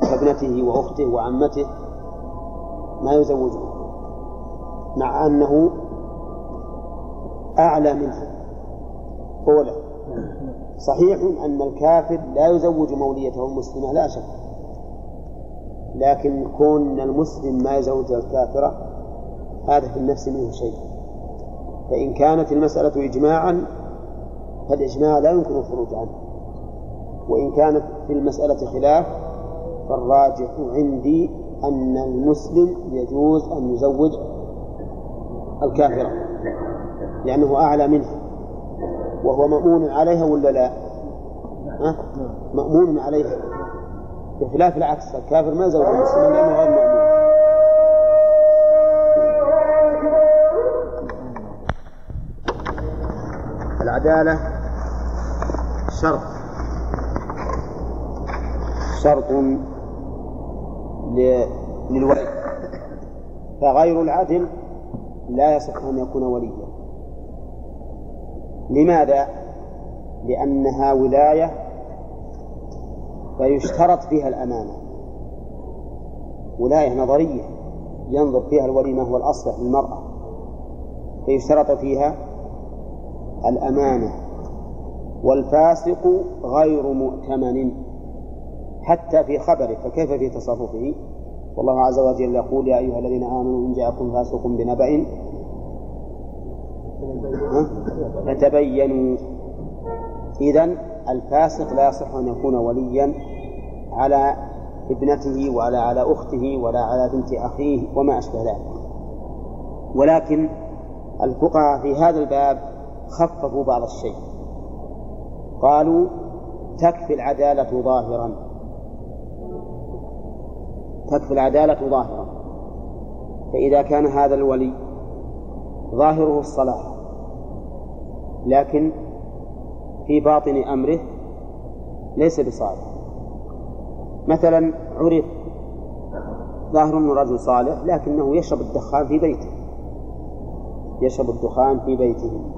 كابنته وأخته وعمته ما يزوجها مع أنه أعلى منها أولى صحيح أن الكافر لا يزوج موليته المسلمة لا شك لكن كون المسلم ما يزوج الكافرة هذا في النفس منه شيء. فإن كانت المسألة إجماعا فالإجماع لا يمكن الخروج عنه. وإن كانت في المسألة خلاف فالراجح عندي أن المسلم يجوز أن يزوج الكافرة لأنه أعلى منها. وهو مأمون عليها ولا لا؟ مأمون عليها. بخلاف العكس الكافر ما يزوج المسلم لأنه غير مأمون. العدالة شرط. شرط للولي. فغير العدل لا يصح أن يكون وليا. لماذا؟ لأنها ولاية فيشترط فيها الأمانة. ولاية نظرية ينظر فيها الولي ما هو الأصلح للمرأة. فيشترط فيها الأمانة والفاسق غير مؤتمن حتى في خبره فكيف في تصرفه؟ والله عز وجل يقول يا أيها الذين آمنوا إن جاءكم فاسق بنبأ فتبينوا. إذا الفاسق لا يصح أن يكون وليا على ابنته ولا على أخته ولا على بنت أخيه وما أشبه ذلك. ولكن الفقهاء في هذا الباب خففوا بعض الشيء. قالوا تكفي العدالة ظاهرا. تكفي العدالة ظاهرا. فإذا كان هذا الولي ظاهره الصلاح لكن في باطن أمره ليس بصالح. مثلا عرف ظاهر أنه رجل صالح لكنه يشرب الدخان في بيته. يشرب الدخان في بيته.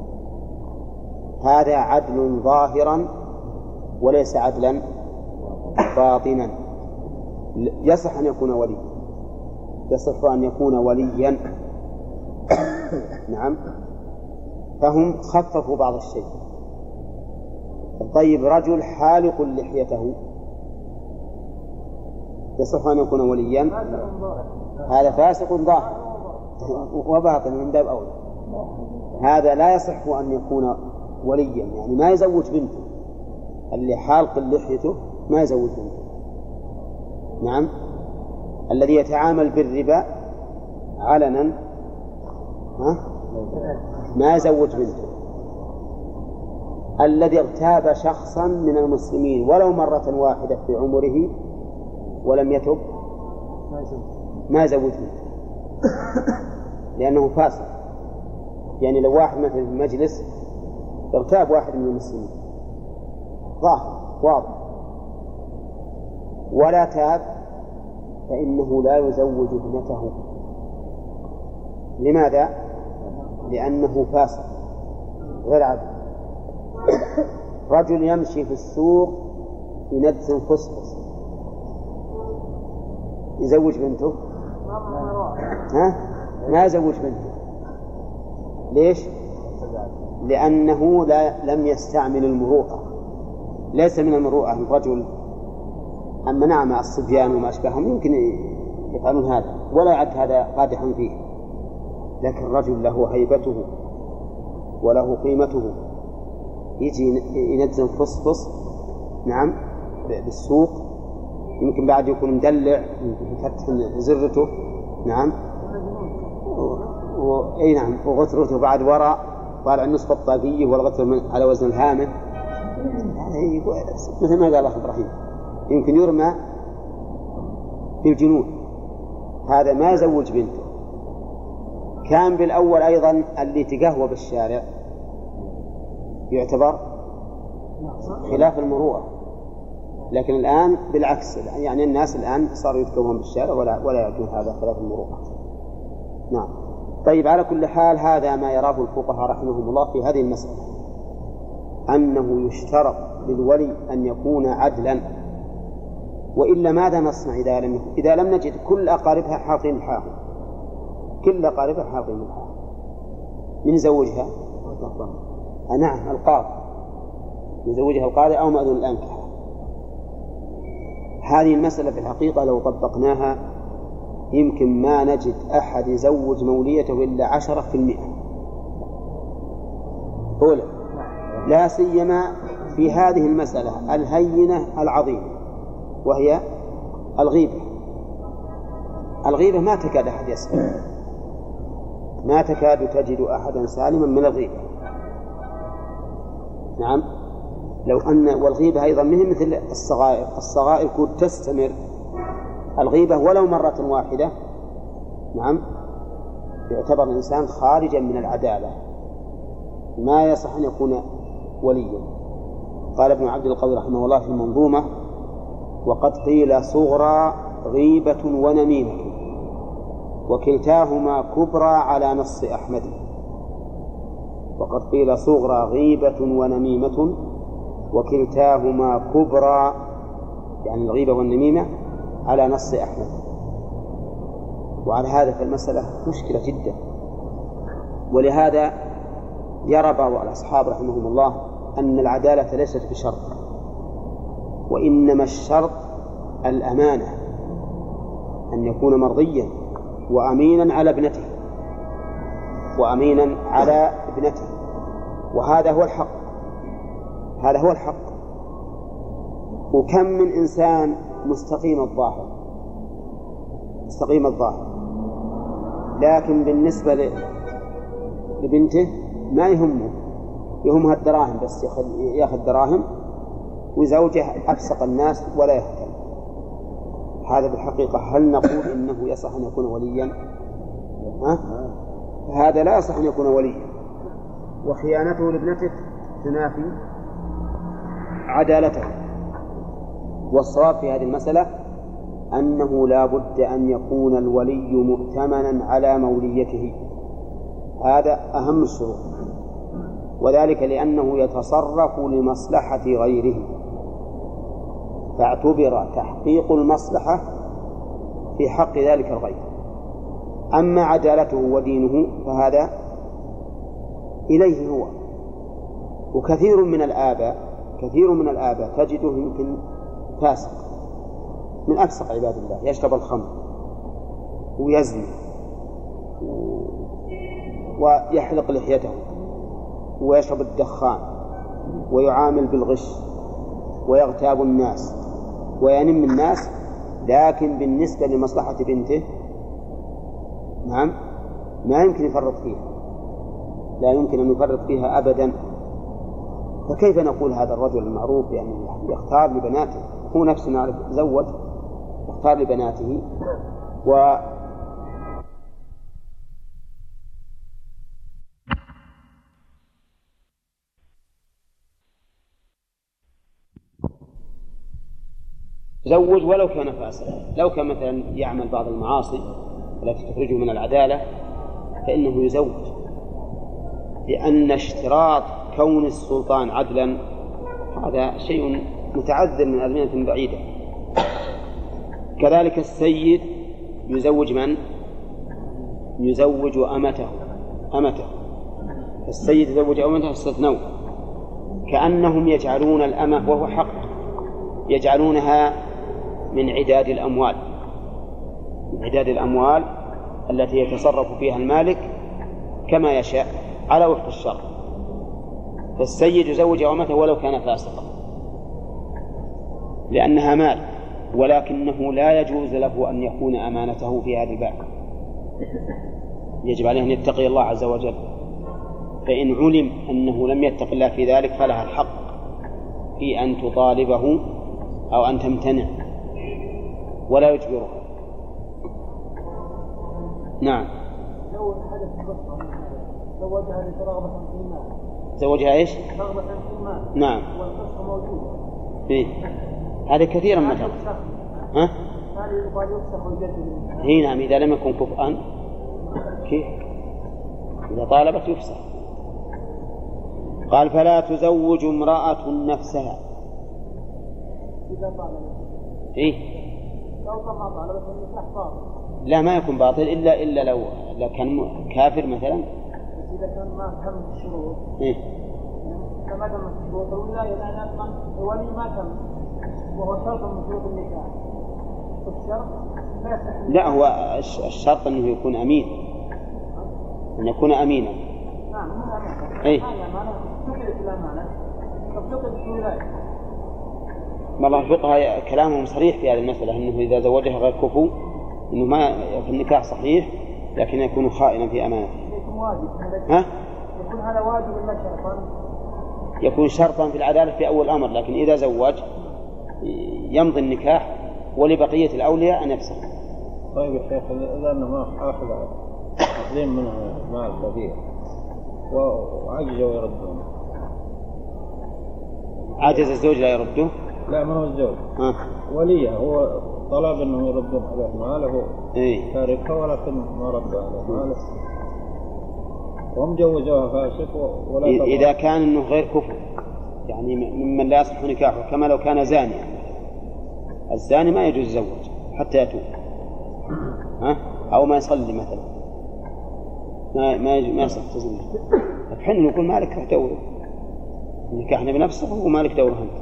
هذا عدل ظاهرا وليس عدلا باطنا. يصح أن يكون وليا. يصح أن يكون وليا. نعم. فهم خففوا بعض الشيء. طيب رجل حالق لحيته. يصح أن يكون وليا. هذا فاسق ظاهر. وباطن من باب أولى هذا لا يصح أن يكون وليا يعني ما يزوج بنته. اللي حالق لحيته ما يزوج بنته. نعم؟ الذي يتعامل بالربا علنا ها؟ ما يزوج بنته. الذي اغتاب شخصا من المسلمين ولو مرة واحدة في عمره ولم يتب ما يزوج بنته. لأنه فاسق. يعني لو واحد مثلا في مجلس اغتاب واحد من المسلمين. ظاهر واضح. ولا تاب فإنه لا يزوج ابنته. لماذا؟ لأنه فاسق غير عدل رجل يمشي في السوق بندس فصفص يزوج بنته؟ ها؟ ما يزوج بنته. ليش؟ لأنه لا لم يستعمل المروءة. ليس من المروءة الرجل أما نعم الصبيان وما أشبههم يمكن يفعلون هذا ولا يعد هذا قادحا فيه. لكن الرجل له هيبته وله قيمته. يجي ينزل فصفص نعم بالسوق يمكن بعد يكون مدلع يفتح زرته نعم و... أي نعم وغترته بعد وراء. طالع النصف الطاقية والغتر على وزن الهامة. مثل ما قال الاخ إبراهيم يمكن يرمى في الجنون. هذا ما يزوج بنته. كان بالأول أيضا اللي تقهوى بالشارع. يعتبر خلاف المروءة. لكن الآن بالعكس يعني الناس الآن صاروا يتكون بالشارع ولا ولا يعدون هذا خلاف المروءة. نعم. طيب على كل حال هذا ما يراه الفقهاء رحمهم الله في هذه المسألة أنه يشترط للولي أن يكون عدلا وإلا ماذا نصنع إذا لم إذا لم نجد كل أقاربها حاطين الحاهم كل أقاربها حاطين الحاهم من يزوجها؟ آه نعم القاضي. يزوجها القاضي أو مأذون الأنكحة. هذه المسألة في الحقيقة لو طبقناها يمكن ما نجد أحد يزوج موليته إلا عشرة في المئة. أولى لا سيما في هذه المسألة الهينة العظيمة وهي الغيبة. الغيبة ما تكاد أحد يسلم ما تكاد تجد أحدا سالما من الغيبة. نعم لو أن والغيبة أيضا منه مثل الصغائر. الصغائر كنت تستمر الغيبة ولو مرة واحدة نعم يعتبر الإنسان خارجا من العدالة ما يصح أن يكون وليا. قال ابن عبد القوي رحمه الله في المنظومة وقد قيل صغرى غيبة ونميمة وكلتاهما كبرى على نص أحمد. وقد قيل صغرى غيبة ونميمة وكلتاهما كبرى يعني الغيبة والنميمة على نص أحمد. وعلى هذا فالمسألة مشكلة جدا. ولهذا يرى بعض الأصحاب رحمهم الله أن العدالة ليست بشرط وإنما الشرط الأمانة أن يكون مرضيا وأمينا على ابنته وأمينا على ابنته. وهذا هو الحق هذا هو الحق. وكم من إنسان مستقيم الظاهر. مستقيم الظاهر. لكن بالنسبة لبنته ما يهمه. يهمها الدراهم بس ياخذ دراهم وزوجه أفسق الناس ولا يهتم. هذا بالحقيقة هل نقول إنه يصح أن يكون وليا؟ ها؟ هذا لا يصح أن يكون وليا. وخيانته لابنته تنافي عدالته. والصواب في هذه المسألة أنه لا بد أن يكون الولي مؤتمنا على موليته. هذا أهم الشروط. وذلك لأنه يتصرف لمصلحة غيره. فاعتبر تحقيق المصلحة في حق ذلك الغير. أما عدالته ودينه فهذا إليه هو. وكثير من الآباء كثير من الآباء تجده يمكن فاسق. من أفسق عباد الله. يشرب الخمر ويزني ويحلق لحيته ويشرب الدخان ويعامل بالغش ويغتاب الناس وينم الناس لكن بالنسبة لمصلحة بنته نعم ما يمكن يفرط فيها. لا يمكن أن يفرط فيها أبدا. فكيف نقول هذا الرجل المعروف يعني يختار لبناته؟ هو نفسه نعرف زوج يختار لبناته و زوج ولو كان فاسقا لو كان مثلا يعمل بعض المعاصي التي تخرجه من العدالة فإنه يزوج. لأن اشتراط كون السلطان عدلا هذا شيء متعذر من أزمنة بعيدة كذلك السيد يزوج من؟ يزوج أمته. أمته. السيد يزوج أمته استثنوا كأنهم يجعلون الأمة وهو حق يجعلونها من عداد الأموال. من عداد الأموال التي يتصرف فيها المالك كما يشاء على وفق الشرع. فالسيد يزوج أمته ولو كان فاسقا. لأنها مال ولكنه لا يجوز له أن يكون أمانته في هذا الباب يجب عليه أن يتقي الله عز وجل. فإن علم أنه لم يتق الله في ذلك فلها الحق في أن تطالبه أو أن تمتنع. ولا يجبره. نعم. زوجها رغبة في المال. زوجها إيش؟ رغبة في المال. نعم. والقصة موجودة. إيه؟ هذا كثيرا ما ترى ها؟ هذه اي نعم إذا لم يكن كفءا كيف؟ إذا طالبت يفسخ قال فلا تزوج امرأة نفسها إذا طالبت إيه؟ لو طالبت النكاح باطل لا ما يكون باطل إلا إلا لو لو كان كافر مثلا إذا كان ما تم الشروط إيه؟ ما تم الشروط الولاية لأن الولي ما تم وهو شرط من شروط النكاح. الشرط لا هو الشرط أنه يكون أمين. أن يكون أمينا. نعم فافتقدت الولاية والله الفقهاء كلامهم صريح في هذه المسألة أنه إذا زوجها غير كفو أنه ما في النكاح صحيح لكن يكون خائنا في أمانته يكون واجب. ها؟ يكون هذا واجب شرطا. يكون شرطا في العدالة في أول الأمر لكن إذا زوج يمضي النكاح ولبقية الأولياء أن يفسخ طيب يا شيخ إذا أنه ما أخذ أخذين منه مال كبير وعجزوا يردون عجز الزوج لا يرده؟ لا ما هو الزوج. ها وليه؟ هو طلب إنهم يردون عليه ماله إيه. تاركها ولكن ما ردوا عليه ماله. وهم جوزوها فاسق ولا. إذا كان أنه غير كفو يعني ممن لا يصح نكاحه كما لو كان زانيا. الزاني ما يجوز يزوج حتى يتوب. ها؟ أو ما يصلي مثلا. ما ما ما يصح لكن إحنا نقول مالك روح دوره نكاحنا بنفسه ومالك دوره أنت.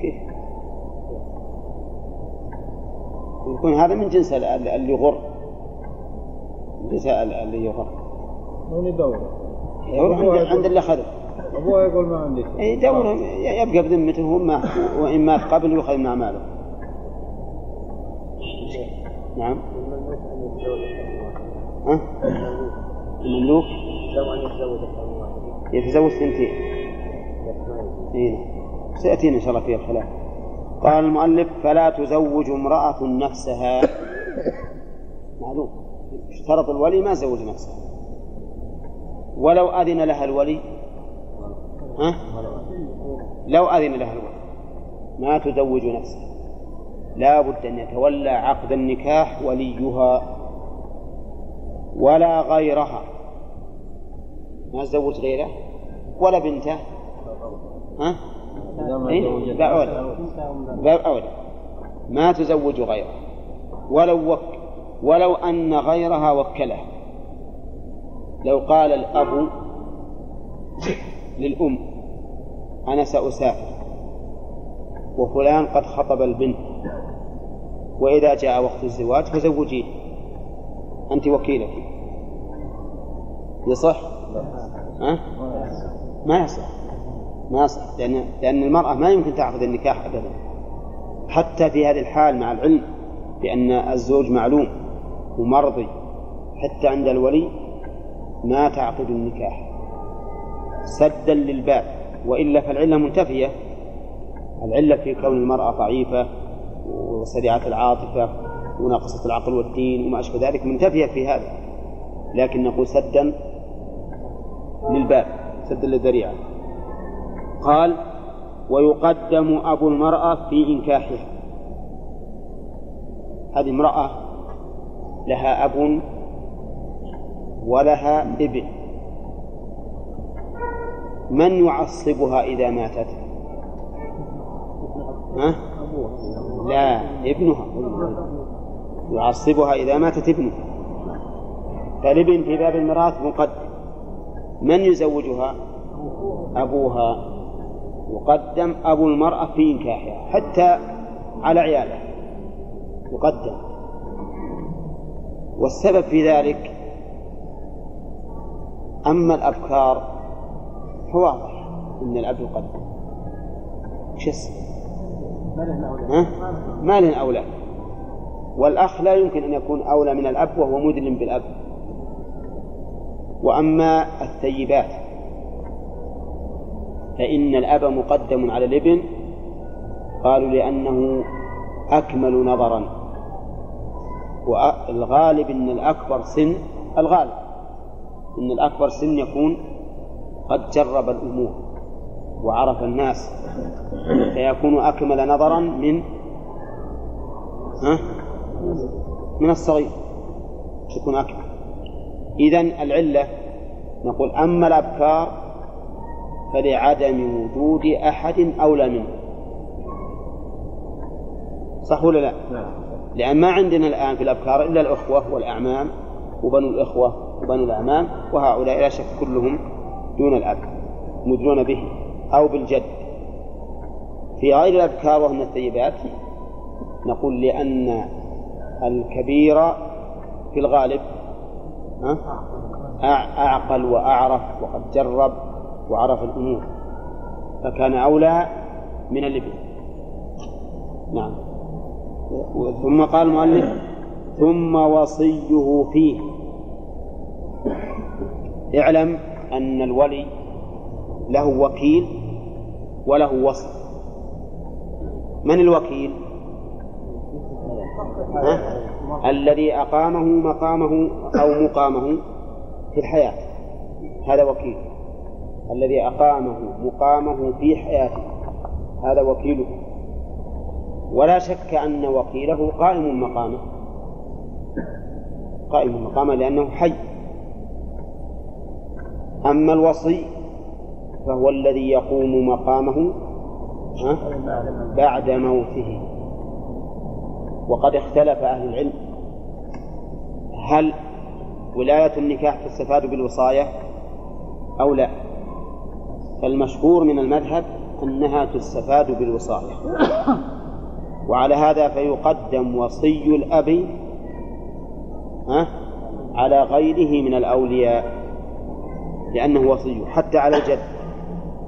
كيف؟ يكون هذا من جنس ال- ال- اللي يغر. من جنس ال- اللي يغر. من عند عند اللي أخذه أبوه يقول ما عندي. اي دوره يبقى بذمته وما وان مات قبل يؤخذ من اعماله. نعم. ها؟ المملوك لو أن يتزوج يتزوج. اي نعم. سيأتينا إن شاء الله فيها الخلاف. قال المؤلف فلا تزوج امرأة نفسها معلوم اشترط الولي ما زوج نفسه ولو أذن لها الولي ها؟ لو أذن لها الولي ما تزوج نفسها. لا بد أن يتولى عقد النكاح وليها ولا غيرها. ما تزوج غيره؟ ولا بنته؟ ها؟ باب أولى. باب أولى. ما تزوج غيره. ولو وك ولو أن غيرها وكلها لو قال الأب للأم أنا سأسافر. وفلان قد خطب البنت. وإذا جاء وقت الزواج فزوجيه أنت وكيلتي. يصح؟ ها؟ ما يصح. ما يصح. لأن لأن المرأة ما يمكن تعقد النكاح أبدا. حتى في هذه الحال مع العلم بأن الزوج معلوم ومرضي. حتى عند الولي ما تعقد النكاح. سدا للباب. وإلا فالعلة منتفية. العلة في كون المرأة ضعيفة وسريعة العاطفة وناقصة العقل والدين وما أشبه ذلك منتفية في هذا. لكن نقول سدا للباب سدا للذريعة. قال ويقدم أبو المرأة في إنكاحها. هذه امرأة لها أب ولها ابن. من يعصبها إذا ماتت؟ ها؟ لا ابنها. يعصبها إذا ماتت ابنها. فالابن في باب الميراث مقدم. من يزوجها؟ أبوها. يقدم أبو المرأة في إنكاحها حتى على عيالها يقدم. والسبب في ذلك أما الأبكار فواضح أن الأب يقدم. وش السبب؟ ها؟ ما له أولى. والأخ لا يمكن أن يكون أولى من الأب وهو مدلم بالأب. وأما الثيبات فإن الأب مقدم على الابن. قالوا لأنه أكمل نظرا. والغالب أن الأكبر سن الغالب أن الأكبر سن يكون قد جرب الأمور وعرف الناس فيكون أكمل نظرا من ها؟ من الصغير يكون أكمل إذن العلة نقول أما الأبكار فلعدم وجود أحد أولى منه صح ولا لا؟ لأن ما عندنا الآن في الأبكار إلا الأخوة والأعمام وبنو الإخوة وبنو الأعمام وهؤلاء لا شك كلهم دون الأب مدلون به أو بالجد. في غير الأبكار وهن الثيبات نقول لأن الكبير في الغالب أعقل وأعرف وقد جرب وعرف الأمور فكان أولى من الابن نعم. ثم قال المؤلف ثم وصيه فيه. اعلم أن الولي له وكيل وله وصي من الوكيل؟ ها؟ الذي أقامه مقامه أو مقامه في الحياة. هذا وكيل. الذي أقامه مقامه في حياته. هذا وكيله. ولا شك أن وكيله قائم مقامه. قائم مقامه لأنه حي. أما الوصي فهو الذي يقوم مقامه؟ بعد موته. وقد اختلف أهل العلم. هل ولاية النكاح تستفاد بالوصاية أو لا؟ فالمشهور من المذهب أنها تستفاد بالوصاية. وعلى هذا فيقدم وصي الأب على غيره من الأولياء. لأنه وصي حتى على الجد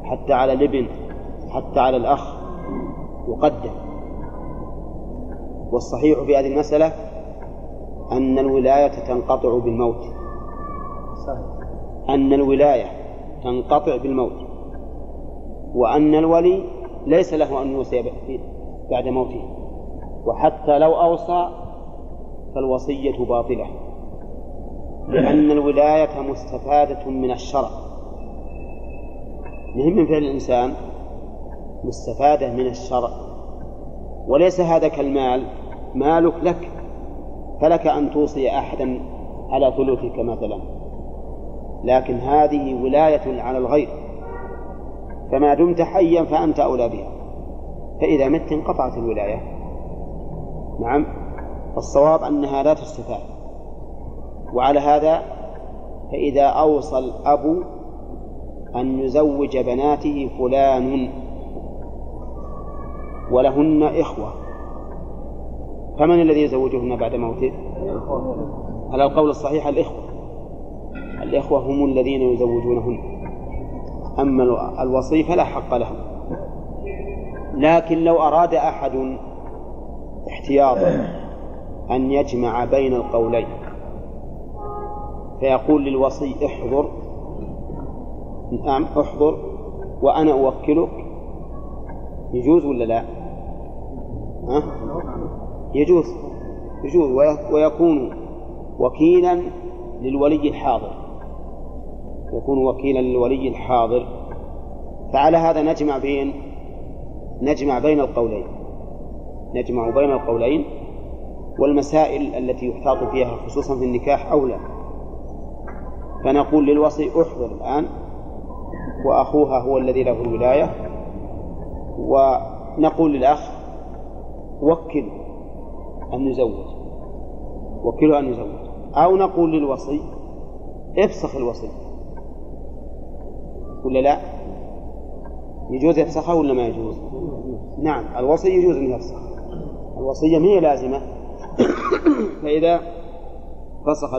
حتى على الابن حتى على الأخ يقدم والصحيح في هذه المسألة أن الولاية تنقطع بالموت. أن الولاية تنقطع بالموت. وأن الولي ليس له أن يوصي بعد موته. وحتى لو أوصى فالوصية باطلة. لأن الولاية مستفادة من الشرع. مهم من فعل الإنسان مستفادة من الشرع. وليس هذا كالمال. مالك لك فلك أن توصي أحدا على ثلثك مثلا. لكن هذه ولاية على الغير. فما دمت حيا فأنت أولى بها. فإذا مت انقطعت الولاية. نعم. الصواب أنها لا تستفاد. وعلى هذا فإذا أوصى الأب أن يزوج بناته فلان ولهن إخوة فمن الذي يزوجهن بعد موته؟ على القول الصحيح الإخوة. الإخوة هم الذين يزوجونهن. أما الوصي فلا حق لهم. لكن لو أراد أحد احتياطا أن يجمع بين القولين فيقول للوصي احضر. نعم احضر وأنا أوكلك. يجوز ولا لا؟ ها؟ يجوز يجوز ويكون وكيلا للولي الحاضر. يكون وكيلا للولي الحاضر. فعلى هذا نجمع بين نجمع بين القولين. نجمع بين القولين والمسائل التي يحتاط فيها خصوصا في النكاح أولى فنقول للوصي احضر الآن وأخوها هو الذي له الولاية ونقول للأخ وكل أن يزوج وكله أن يزوج أو نقول للوصي افسخ الوصي ولا لا؟ يجوز يفسخه ولا ما يجوز؟ نعم الوصي يجوز أن يفسخ الوصية ما هي لازمة فإذا فسخ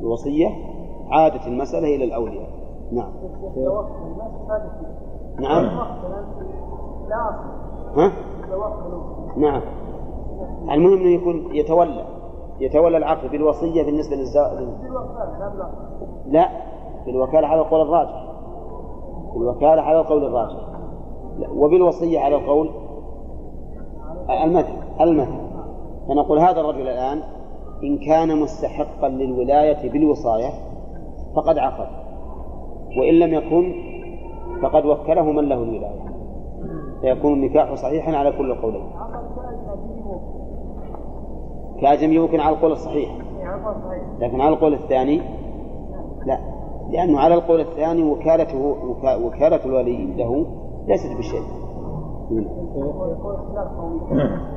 الوصية عادت المسألة إلى الأولياء. نعم. نعم. ها؟ نعم. المهم إنه يكون يتولى. يتولى العقد بالوصية بالنسبة للزائد لا بالوكالة على القول الراجح. بالوكالة على القول الراجح. وبالوصية على القول المذهب المذهب فنقول هذا الرجل الآن إن كان مستحقا للولاية بالوصاية فقد عقد وإن لم يكن فقد وكله من له الولاية. فيكون النكاح صحيحا على كل القولين. كأجنبي يمكن على القول الصحيح. لكن على القول الثاني لا. لأنه على القول الثاني وكالته وكالة الولي له ليست بشيء.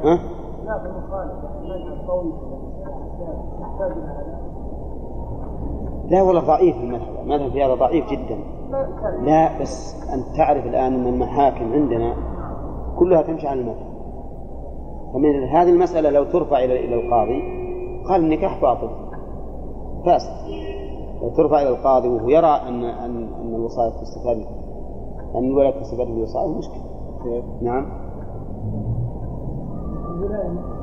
ها؟ لا والله ضعيف المذهب. المذهب في هذا ضعيف جدا. لا بس أن تعرف الآن أن المحاكم عندنا كلها تمشي على المذهب. فمن هذه المسألة لو ترفع إلى إلى القاضي قال النكاح باطل. فاسد ترفع إلى القاضي وهو يرى أن أن أن الوصاية تستفاد أن الولد تستفاد من الوصاية مشكلة. نعم. الولاية.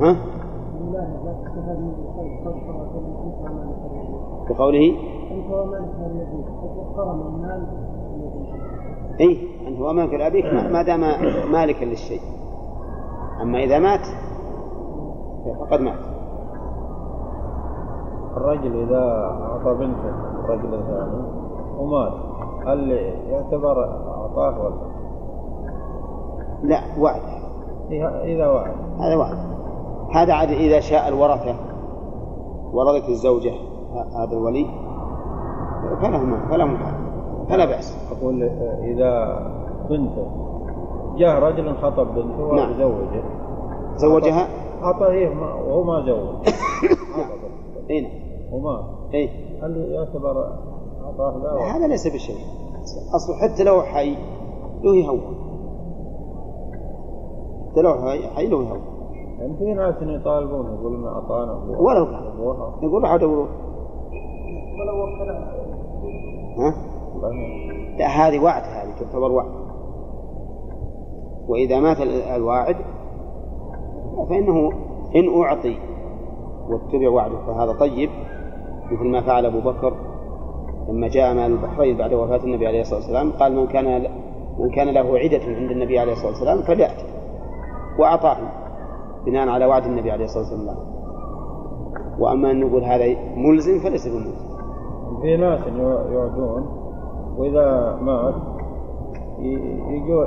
ها؟ من أنت ومالك بقوله أنت اليمين قرن المال اليمين اي انت وامامك لابيك ما ما دام مالكا للشيء. أما إذا مات فقد مات. الرجل إذا أعطى بنته الرجل الثاني ومات هل يعتبر أعطاه ولا؟ لا وعد إيه- إذا وعد هذا وعد هذا عاد إذا شاء الورثة ورثت الزوجة ه- هذا الولي. فلهم فلهم فلا بأس. أقول إذا بنته جاء رجل خطب بنته نعم. وزوجه. زوجها؟ أعطاه ما- وهو ما زوج. اي نعم ومات اي هل يعتبر أعطاه ذا ولا؟ هذا ليس بشيء. اصله حتى لو حي له يهون حتى لو حي له يهون يعني في ناس يطالبون يقولون أبوها. ولو كان. أبوها نقول راحوا دوروا ولو وكلها ها؟ لا هذه وعد هذه تعتبر وعد. وإذا مات ال- الواعد فإنه إن أعطي واتبع وعده فهذا طيب. مثل ما فعل أبو بكر لما جاء مال البحرين بعد وفاة النبي عليه الصلاة والسلام قال من كان من كان له عدة عند النبي عليه الصلاة والسلام فليأتي. وأعطاهم. بناء على وعد النبي عليه الصلاة والسلام. وأما أن نقول هذا ملزم فليس بملزم. في ناس يعدون وإذا مات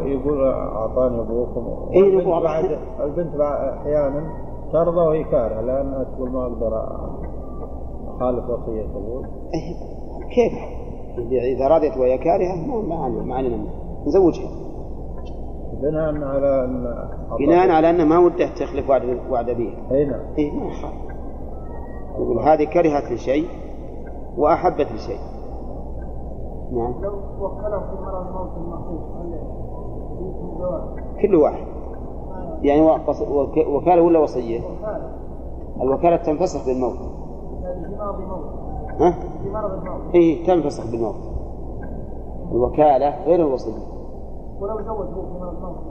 يقول أعطاني أبوكم. إيه، نقول بعد البنت أحيانا ترضى وهي كارهة لأنها تقول ما أقدر أخالف وصية أبوي. إيه، كيف؟ إذا رضيت وهي كارهة ما علينا ما علينا. نزوجها. بناء على أن بناء على أن ما وده تخلف وعد وعد أبيها أي نعم. إيه ما يقول هذه كرهت لشيء وأحبت لشيء. نعم. لو وكله في مرض الموت الزواج؟ كل واحد. يعني وكالة ولا وصية؟ وكالة. الوكالة تنفسخ بالموت. يعني في مرض الموت. ها؟ في مرض الموت. إيه تنفسخ بالموت. الوكالة غير الوصية. ولو زوج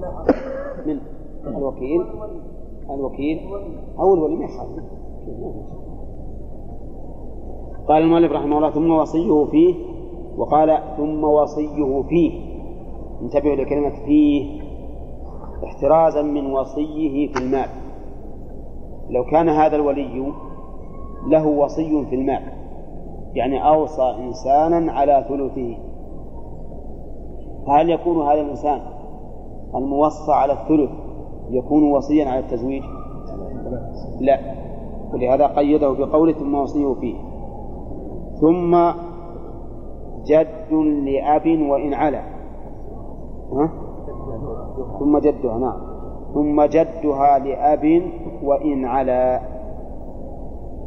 حق من الوكيل الوكيل أو الولي ما. قال المؤلف رحمه الله ثم وصيه فيه وقال ثم وصيه فيه. انتبهوا لكلمة فيه. احترازا من وصيه في المال. لو كان هذا الولي له وصي في المال يعني أوصى إنسانا على ثلثه. فهل يكون هذا الإنسان الموصى على الثلث يكون وصيا على التزويج؟ لا. ولهذا قيده بقوله ثم وصيه فيه. ثم جد لأب وإن علا. ها؟ ثم جدها نعم. ثم جدها لأب وإن علا.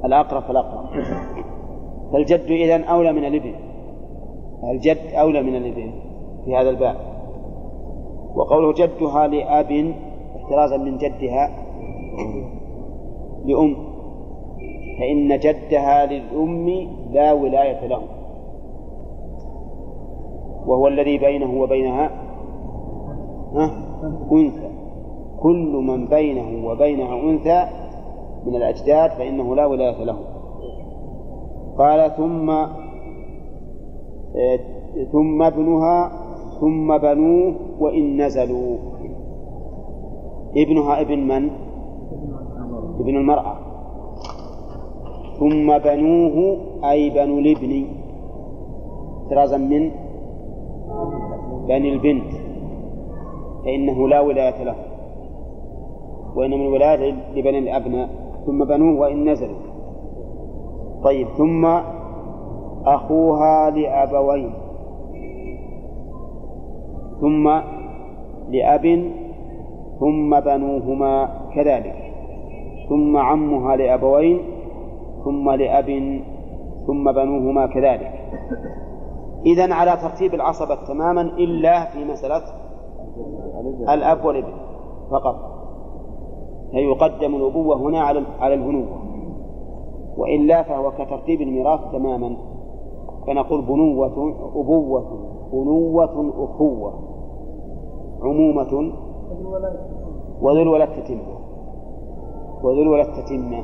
الأقرب فالأقرب. فالجد إذن أولى من الإبن. الجد أولى من الإبن. في هذا الباب. وقوله جدها لأب احترازا من جدها لأم. فإن جدها للأم لا ولاية له. وهو الذي بينه وبينها ها؟ أنثى. كل من بينه وبينها أنثى من الأجداد فإنه لا ولاية له. قال ثم آه، ثم ابنها ثم بنوه وإن نزلوا ابنها ابن من؟ ابن المرأة. ثم بنوه أي بنو الابن. احترازا من؟ بني البنت. فإنه لا ولاية له. وإنما الولاية لبني الأبناء. ثم بنوه وإن نزلوا. طيب ثم أخوها لأبوين ثم لأب ثم بنوهما كذلك ثم عمها لأبوين ثم لأب ثم بنوهما كذلك. إذا على ترتيب العصبة تماما إلا في مسألة الأب والابن فقط. فيقدم الأبوة هنا على على البنوة. وإلا فهو كترتيب الميراث تماما. فنقول بنوة أبوة بنوة أخوة. عمومة. وذو الولد تتمة وذو الولد تتمة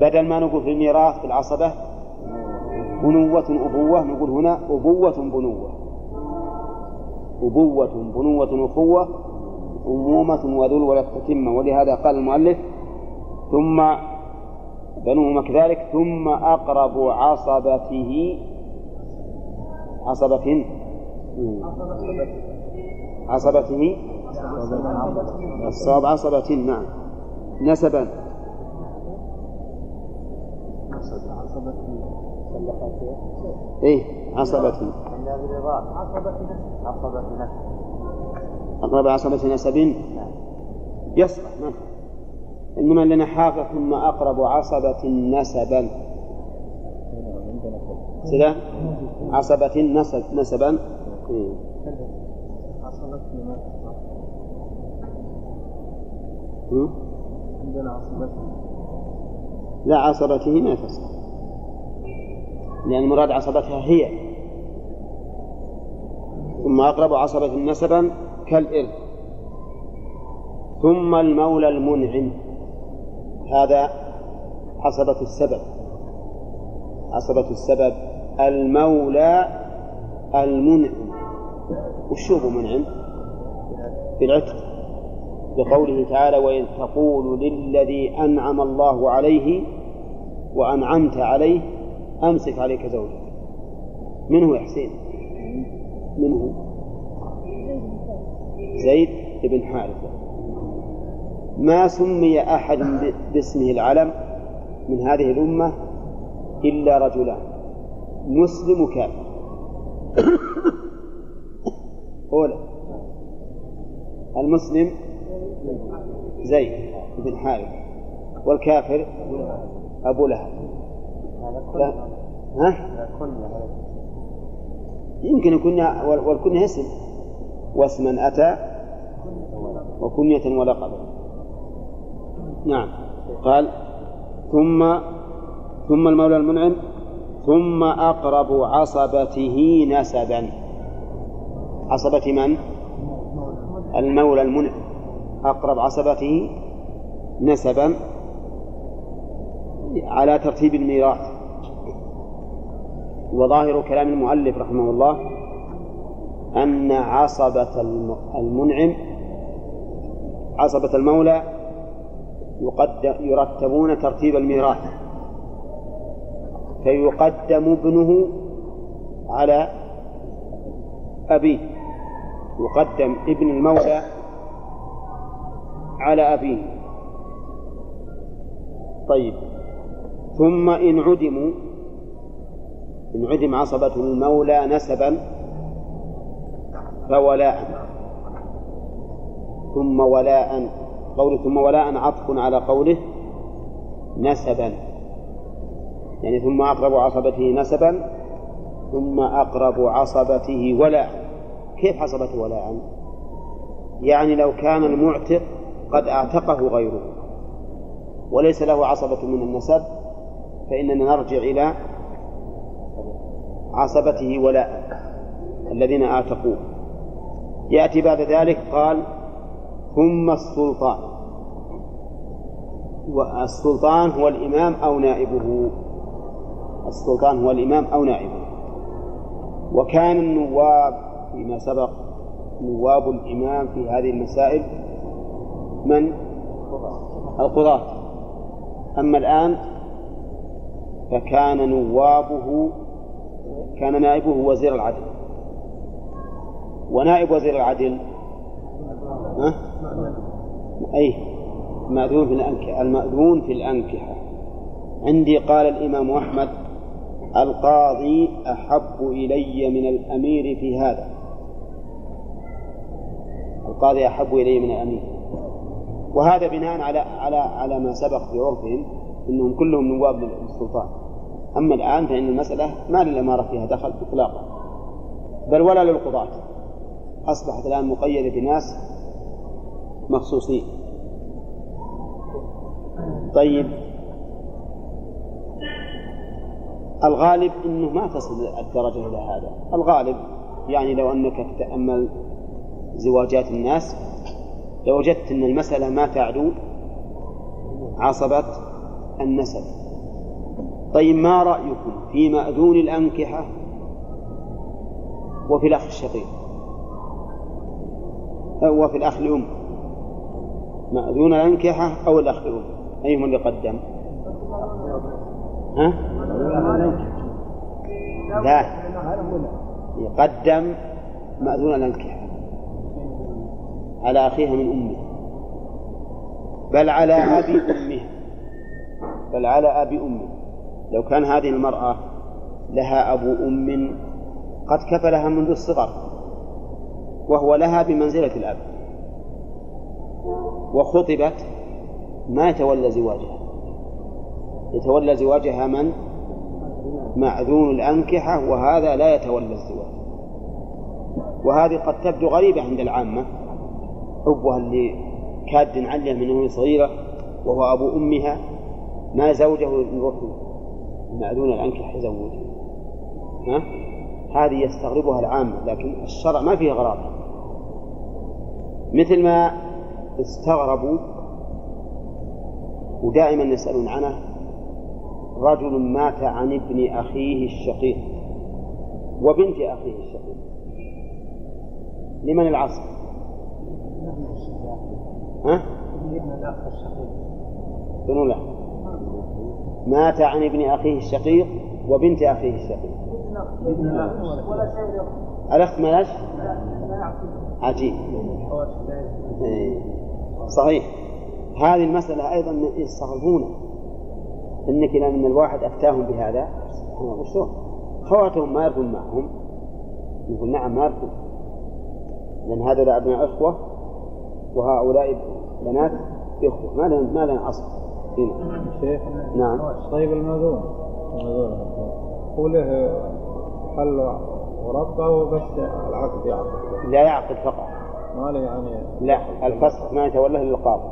بدل ما نقول في الميراث في العصبة بنوة أبوة نقول هنا أبوة بنوة. أبوة بنوة أخوة أمومة وذو الولد تتمة ولهذا قال المؤلف ثم بنوهما كذلك ثم أقرب عصبته عصبة. عصبته؟ الصواب عصبة نعم. نسبا. إيه عصبة. أقرب عصبة نسب؟ يصلح نعم. إنما لنا حافظ ثم أقرب عصبة نسبا. كذا عصبة نسب نسبا. إيه. هم؟ عندنا عصبته لا عصبته ما يفسر. لأن المراد عصبتها هي. ثم أقرب عصبة نسبا كالإرث. ثم المولى المنعم. هذا عصبة السبب. عصبة السبب المولى المنعم. وش هو منعم؟ بالعتق بقوله تعالى وإذ تقول للذي أنعم الله عليه وأنعمت عليه أمسك عليك زوجك من يا حسين؟ من هو؟ زيد بن حارثة ما سمي أحد باسمه العلم من هذه الأمة إلا رجلان مسلم وكافر أولى المسلم زيد بن حارث والكافر أبو لهب. ها؟ يمكن يكون والكنية اسم. واسما أتى وكنية ولقبا نعم. قال ثم ثم المولى المنعم ثم أقرب عصبته نسبا. عصبة من؟ المولى المنعم أقرب عصبته نسبا على ترتيب الميراث. وظاهر كلام المؤلف رحمه الله أن عصبة المنعم عصبة المولى يرتبون ترتيب الميراث. فيقدم ابنه على أبيه. يقدم ابن المولى على أبيه. طيب. ثم إن عدموا إن عدم عصبة المولى نسبا فولاء. ثم ولاء قول ثم ولاء عطف على قوله نسبا. يعني ثم أقرب عصبته نسبا ثم أقرب عصبته ولاء. كيف عصبته ولاء يعني لو كان المعتق قد اعتقه غيره. وليس له عصبة من النسب فإننا نرجع إلى عصبته ولاء الذين اعتقوه. يأتي بعد ذلك قال ثم السلطان. والسلطان هو الإمام أو نائبه. السلطان هو الإمام أو نائبه. وكان النواب فيما سبق نواب الإمام في هذه المسائل من؟ القضاة. أما الآن فكان نوابه كان نائبه وزير العدل. ونائب وزير العدل؟ ها؟ أي مأذون في الأنكحة المأذون في الأنكحة. عندي قال الإمام أحمد القاضي أحب إلي من الأمير في هذا. القاضي أحب إلي من الأمير وهذا بناء على على على ما سبق في عرفهم إنهم كلهم نواب للسلطان أما الآن فإن المسألة ما للاماره فيها دخل اطلاقا. بل ولا للقضاة. أصبحت الآن مقيدة بناس مخصوصين. طيب. الغالب أنه ما تصل الدرجة إلى هذا. الغالب يعني لو أنك تتأمل زواجات الناس. لوجدت أن المسألة ما تعدو عصبة النسب. طيب ما رأيكم في مأذون الأنكحة وفي الأخ الشقيق؟ وفي الأخ الأم؟ مأذون الأنكحة أو الأخ الأم؟ أيهما اللي قدم ها؟ لا. يقدم مأذون الأنكحة. على أخيها من أمه. بل على أبي أمها بل على أبي أمه. لو كان هذه المرأة لها أبو أم قد كفلها منذ الصغر وهو لها بمنزلة الأب. وخطبت ما يتولى زواجها. يتولى زواجها من؟ معذون الأنكحة وهذا لا يتولى الزواج. وهذه قد تبدو غريبة عند العامة. أبوها اللي كاد عليه من وهي صغيرة وهو أبو أمها ما زوجه يروح معذون الأنكحة يزوجه ها؟ هذه يستغربها العامة لكن الشرع ما فيه غرابة مثل ما استغربوا ودائما يسألون عنه رجل مات عن ابن أخيه الشقيق وبنت أخيه الشقيق لمن العصر؟ ها؟ شنو لا؟ مات عن ابن أخيه الشقيق وبنت أخيه الشقيق الأخت ملاش؟ عجيب إيه. صحيح هذه المسألة أيضا يستغربون إنك إلى من الواحد أفتاهم بهذا وشلون؟ خواتهم ما يرثون معهم يقول نعم ما يرثون لأن هذا أبناء إخوة وهؤلاء بنات إخوة. ما لهم ما لهم أصل هنا. شيخ نعم. طيب المأذون المأذون هو له حل وربطه وبس العقد يعقد. لا يعقد فقط. ما له يعني لا الفسخ ما يتولاه القاضي.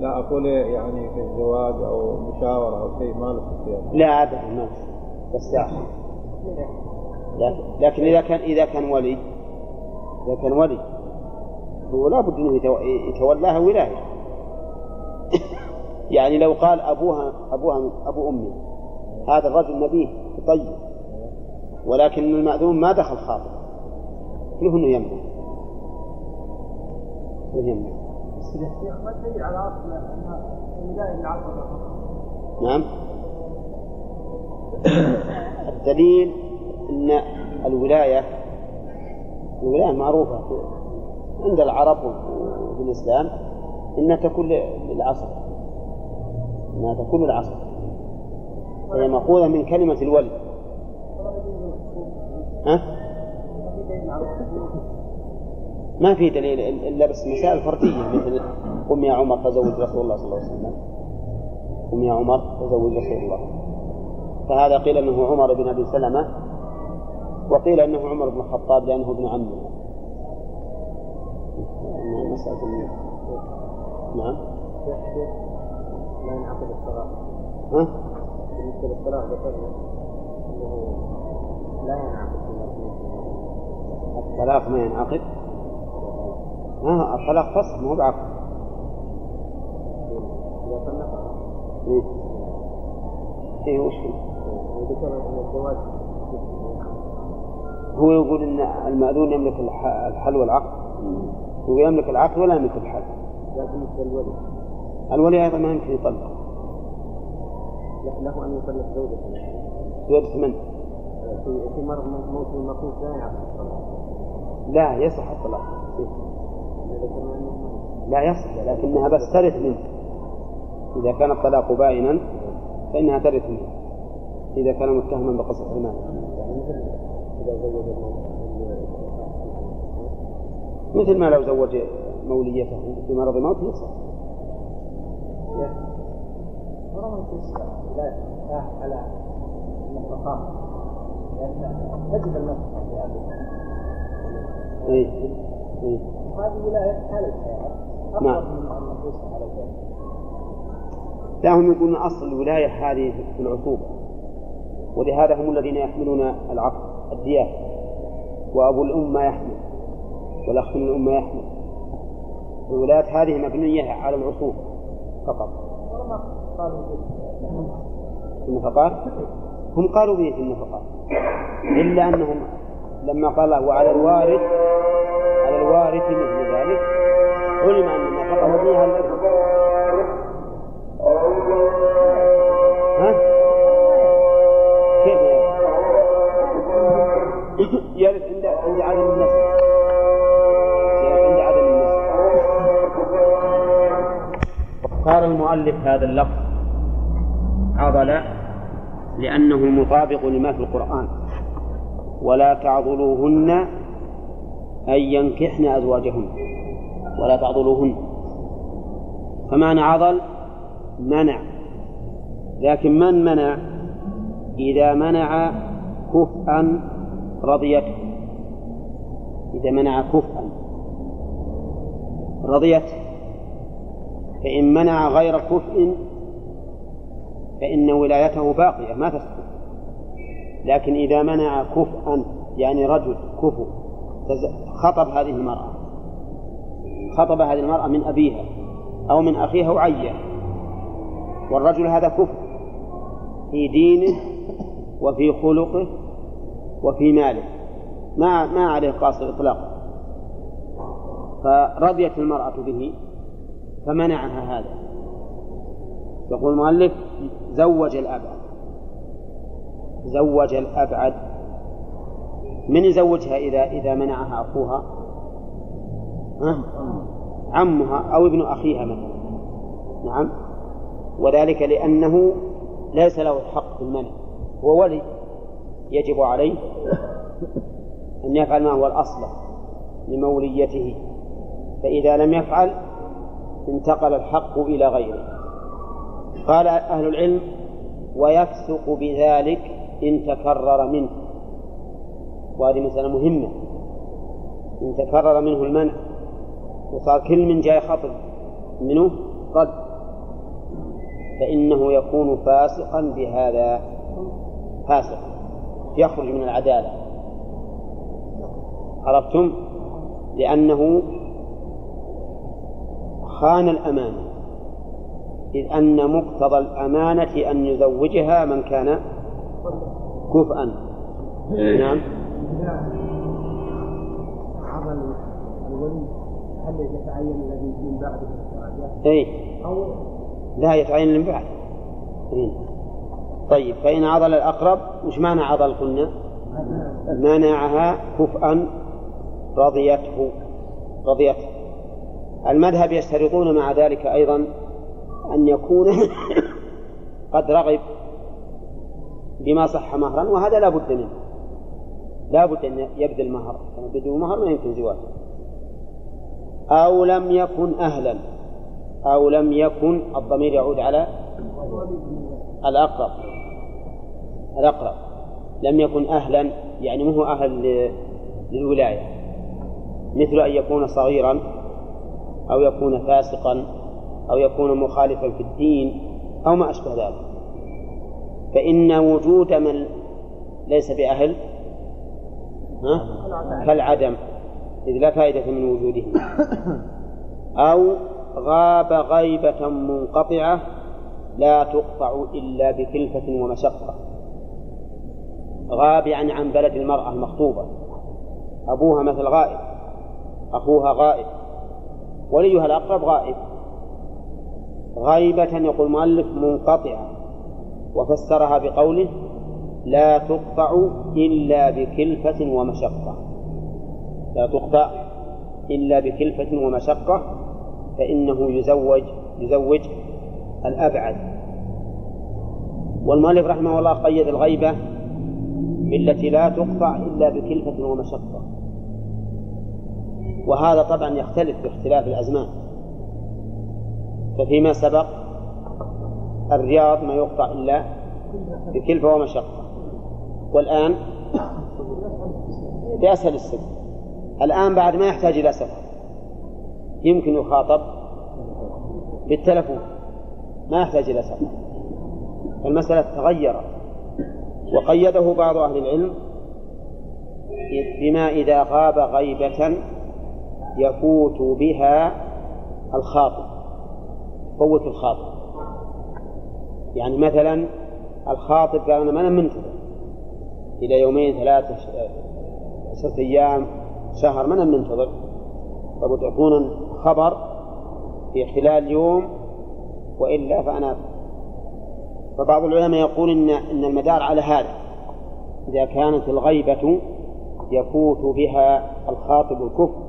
لا أقول يعني في الزواج أو مشاورة أو شيء ما له لا أبدا ما بس يعقد لكن- لكن إذا كان إذا كان ولي إذا كان ولي هو لا بد أنه يتو- يتولاها ولاية. يعني لو قال أبوها أبوها أبو أمي هذا الرجل نبيه طيب. ولكن المأذون ما دخل خاطر كله أنه يمنع. كله يمنع. نعم. الدليل أن الولاية الولاية معروفة. عند العرب وفي الإسلام إنها تكون للعصر. إنها تكون للعصر. هي مأخوذة من كلمة الولي. ها؟ ما في دليل إلا بس مسائل فردية مثل قم يا عمر فزوج رسول الله صلى الله عليه وسلم. قم يا عمر فزوج رسول الله. فهذا قيل أنه عمر بن أبي سلمة وقيل أنه عمر بن الخطاب لأنه ابن عمه. مسألة نعم. لا ينعقد الطلاق ها؟ بالنسبة للطلاق ذكرنا أنه لا ينعقد الطلاق ما ينعقد. ها الطلاق فصل ما هو بعقد. إذا إيه. إيه وش هو؟ وذكر أن الزواج هو يقول إن المأذون يملك الح- الحل والعقد. هو يملك العقد ولا يملك الحل لكن للولي الولي. أيضا ما يمكن يطلق. له- أن يطلق زوجته. زوجة من؟ في في مرض موت المخوف لا الطلاق. لا يصح الطلاق. إيه. لا يصح لكنها بس ترث منه. إذا كان الطلاق بائنا فإنها ترث منه. إذا كان متهما بقصد المال. يعني مثل الموت ما لو زوج موليته في مرض موت يصح لا على لأن. هذه ولاية حال الحياة نعم. لا هم يقولون أصل الولاية هذه في العصوبة ولهذا هم الذين يحملون العقد الديات وأبو الأم ما يحمل والأخ من الأم ما يحمل الولايات هذه مبنية على العصور فقط. النفقات هم قالوا به في النفقات إلا أنهم لما قال وعلى الوارث على الوارث مثل ذلك علم أن النفقة مبنية على الإرث المؤلف هذا اللفظ. عضل لأنه مطابق لما في القرآن. ولا تعضلوهن أن ينكحن أزواجهن. ولا تعضلوهن. فمعنى عضل منع. لكن من منع؟ إذا منع كفءا رضيته. إذا منع كفءا رضيته. فإن منع غير كفء فإن ولايته باقية ما تسقط. لكن إذا منع كفءا يعني رجل كفء خطب هذه المرأة. خطب هذه المرأة من أبيها أو من أخيها وعيا والرجل هذا كفء في دينه وفي خلقه وفي ماله. ما ما عليه قاصر إطلاقا. فرضيت المرأة به فمنعها هذا. يقول المؤلف زوج الأبعد. زوج الأبعد. من يزوجها إذا إذا منعها أخوها؟ ها؟ عمها أو ابن أخيها مثلا. نعم. وذلك لأنه ليس له الحق في المنع. هو ولي. يجب عليه أن يفعل ما هو الأصل لموليته. فإذا لم يفعل انتقل الحق إلى غيره. قال أهل العلم ويفسق بذلك إن تكرر منه. وهذه مسألة مهمة. إن تكرر منه المنع. وصار كل من جاي خطب منه رد فإنه يكون فاسقا بهذا. فاسق. يخرج من العدالة. عرفتم؟ لأنه خان الأمانة. إذ أن مقتضى الأمانة أن يزوجها من كان كفءا. نعم. عمل الولي هل يتعين الذي من بعده اي أو لا يتعين من بعد. إيه. طيب فإن عضل الأقرب وش معنى عضل قلنا؟ منعها كفءا رضيته. رضيته. المذهب يشترطون مع ذلك أيضا أن يكون قد رغب بما صح مهرا وهذا لا بد منه. لا بد أن يبذل مهر بدون مهر ما يمكن زواجه. أو لم يكن أهلا. أو لم يكن الضمير يعود على الأقرب. الأقرب. لم يكن أهلا يعني مو أهل للولاية. مثل أن يكون صغيرا أو يكون فاسقا أو يكون مخالفا في الدين أو ما أشبه ذلك. فإن وجود من ليس بأهل؟ كالعدم إذ لا فائدة من وجوده أو غاب غيبة منقطعة لا تقطع إلا بكلفة ومشقة. غاب يعني عن بلد المرأة المخطوبة. أبوها مثل غائب أخوها غائب. وليها الأقرب غائب. غيبة يقول المؤلف منقطعة وفسرها بقوله لا تقطع إلا بكلفة ومشقة. لا تقطع إلا بكلفة ومشقة فإنه يزوج يزوج الأبعد. والمؤلف رحمه الله قيد الغيبة بالتي لا تقطع إلا بكلفة ومشقة. وهذا طبعا يختلف باختلاف الأزمان. ففيما سبق الرياض ما يقطع إلا بكلفة ومشقة. والآن بأسهل السبل الآن بعد ما يحتاج إلى سفر. يمكن يخاطب بالتلفون. ما يحتاج إلى سفر. المسألة تغيرت. وقيده بعض أهل العلم بما إذا غاب غيبة يفوت بها الخاطب فوت الخاطب. يعني مثلا الخاطب قال أنا ما منتظر إلى يومين ثلاثة ستة أيام شهر ما منتظر. طب تعطونا خبر في خلال يوم وإلا فأنا فبعض العلماء يقول إن إن المدار على هذا. إذا كانت الغيبة يفوت بها الخاطب الكفر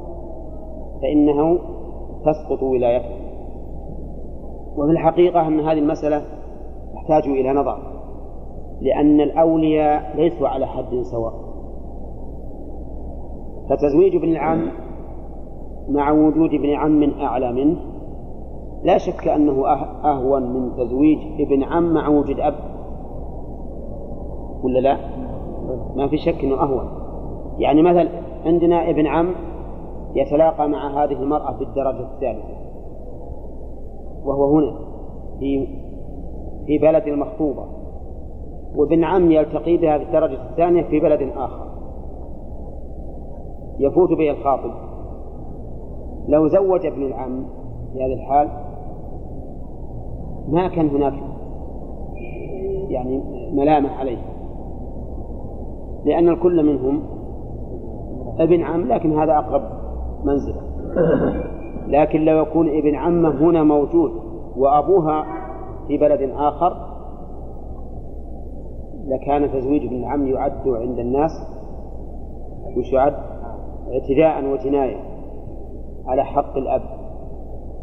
فإنه تسقط ولايته. وفي الحقيقة أن هذه المسألة تحتاج إلى نظر لأن الأولياء ليسوا على حد سواء. فتزويج ابن العم مع وجود ابن عم أعلى منه لا شك أنه أه- أهون من تزويج ابن عم مع وجود أب. ولا لا؟ ما في شك أنه أهون. يعني مثلا عندنا ابن عم يتلاقى مع هذه المرأة في الدرجة الثالثة. وهو هنا في في بلد المخطوبة وابن عم يلتقي بها في الدرجة الثانية في بلد آخر. يفوت به الخاطب. لو زوج ابن العم في هذه الحال ما كان هناك يعني ملامة عليه. لأن الكل منهم ابن عم لكن هذا أقرب منزلة. لكن لو يكون ابن عمه هنا موجود وأبوها في بلد آخر لكان تزويج ابن العم يعد عند الناس وش يعد اعتداء وجناية على حق الأب.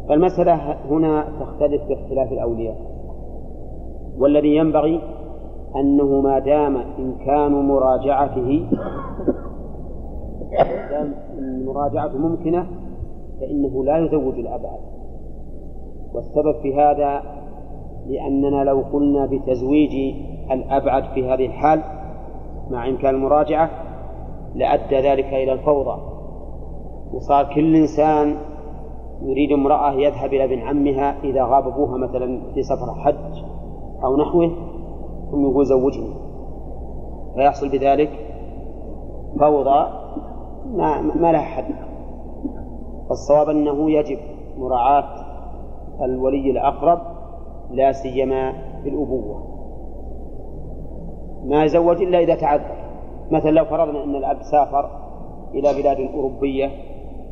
فالمسألة هنا تختلف باختلاف الأولياء. والذي ينبغي أنه ما دام إمكان مراجعته دام مراجعته ممكنة فإنه لا يزوج الأبعد والسبب في هذا لأننا لو قلنا بتزويج الأبعد في هذه الحال مع إمكان المراجعة لأدى ذلك إلى الفوضى. وصار كل إنسان يريد امرأة يذهب إلى ابن عمها إذا غاب أبوها مثلا في سفر حج أو نحوه ثم يقول زوجني. فيحصل بذلك فوضى ما, ما لها حد فالصواب أنه يجب مراعاة الولي الأقرب لا سيما في الأبوة ما يزوج إلا إذا تعذر. مثلا لو فرضنا أن الأب سافر إلى بلاد أوروبية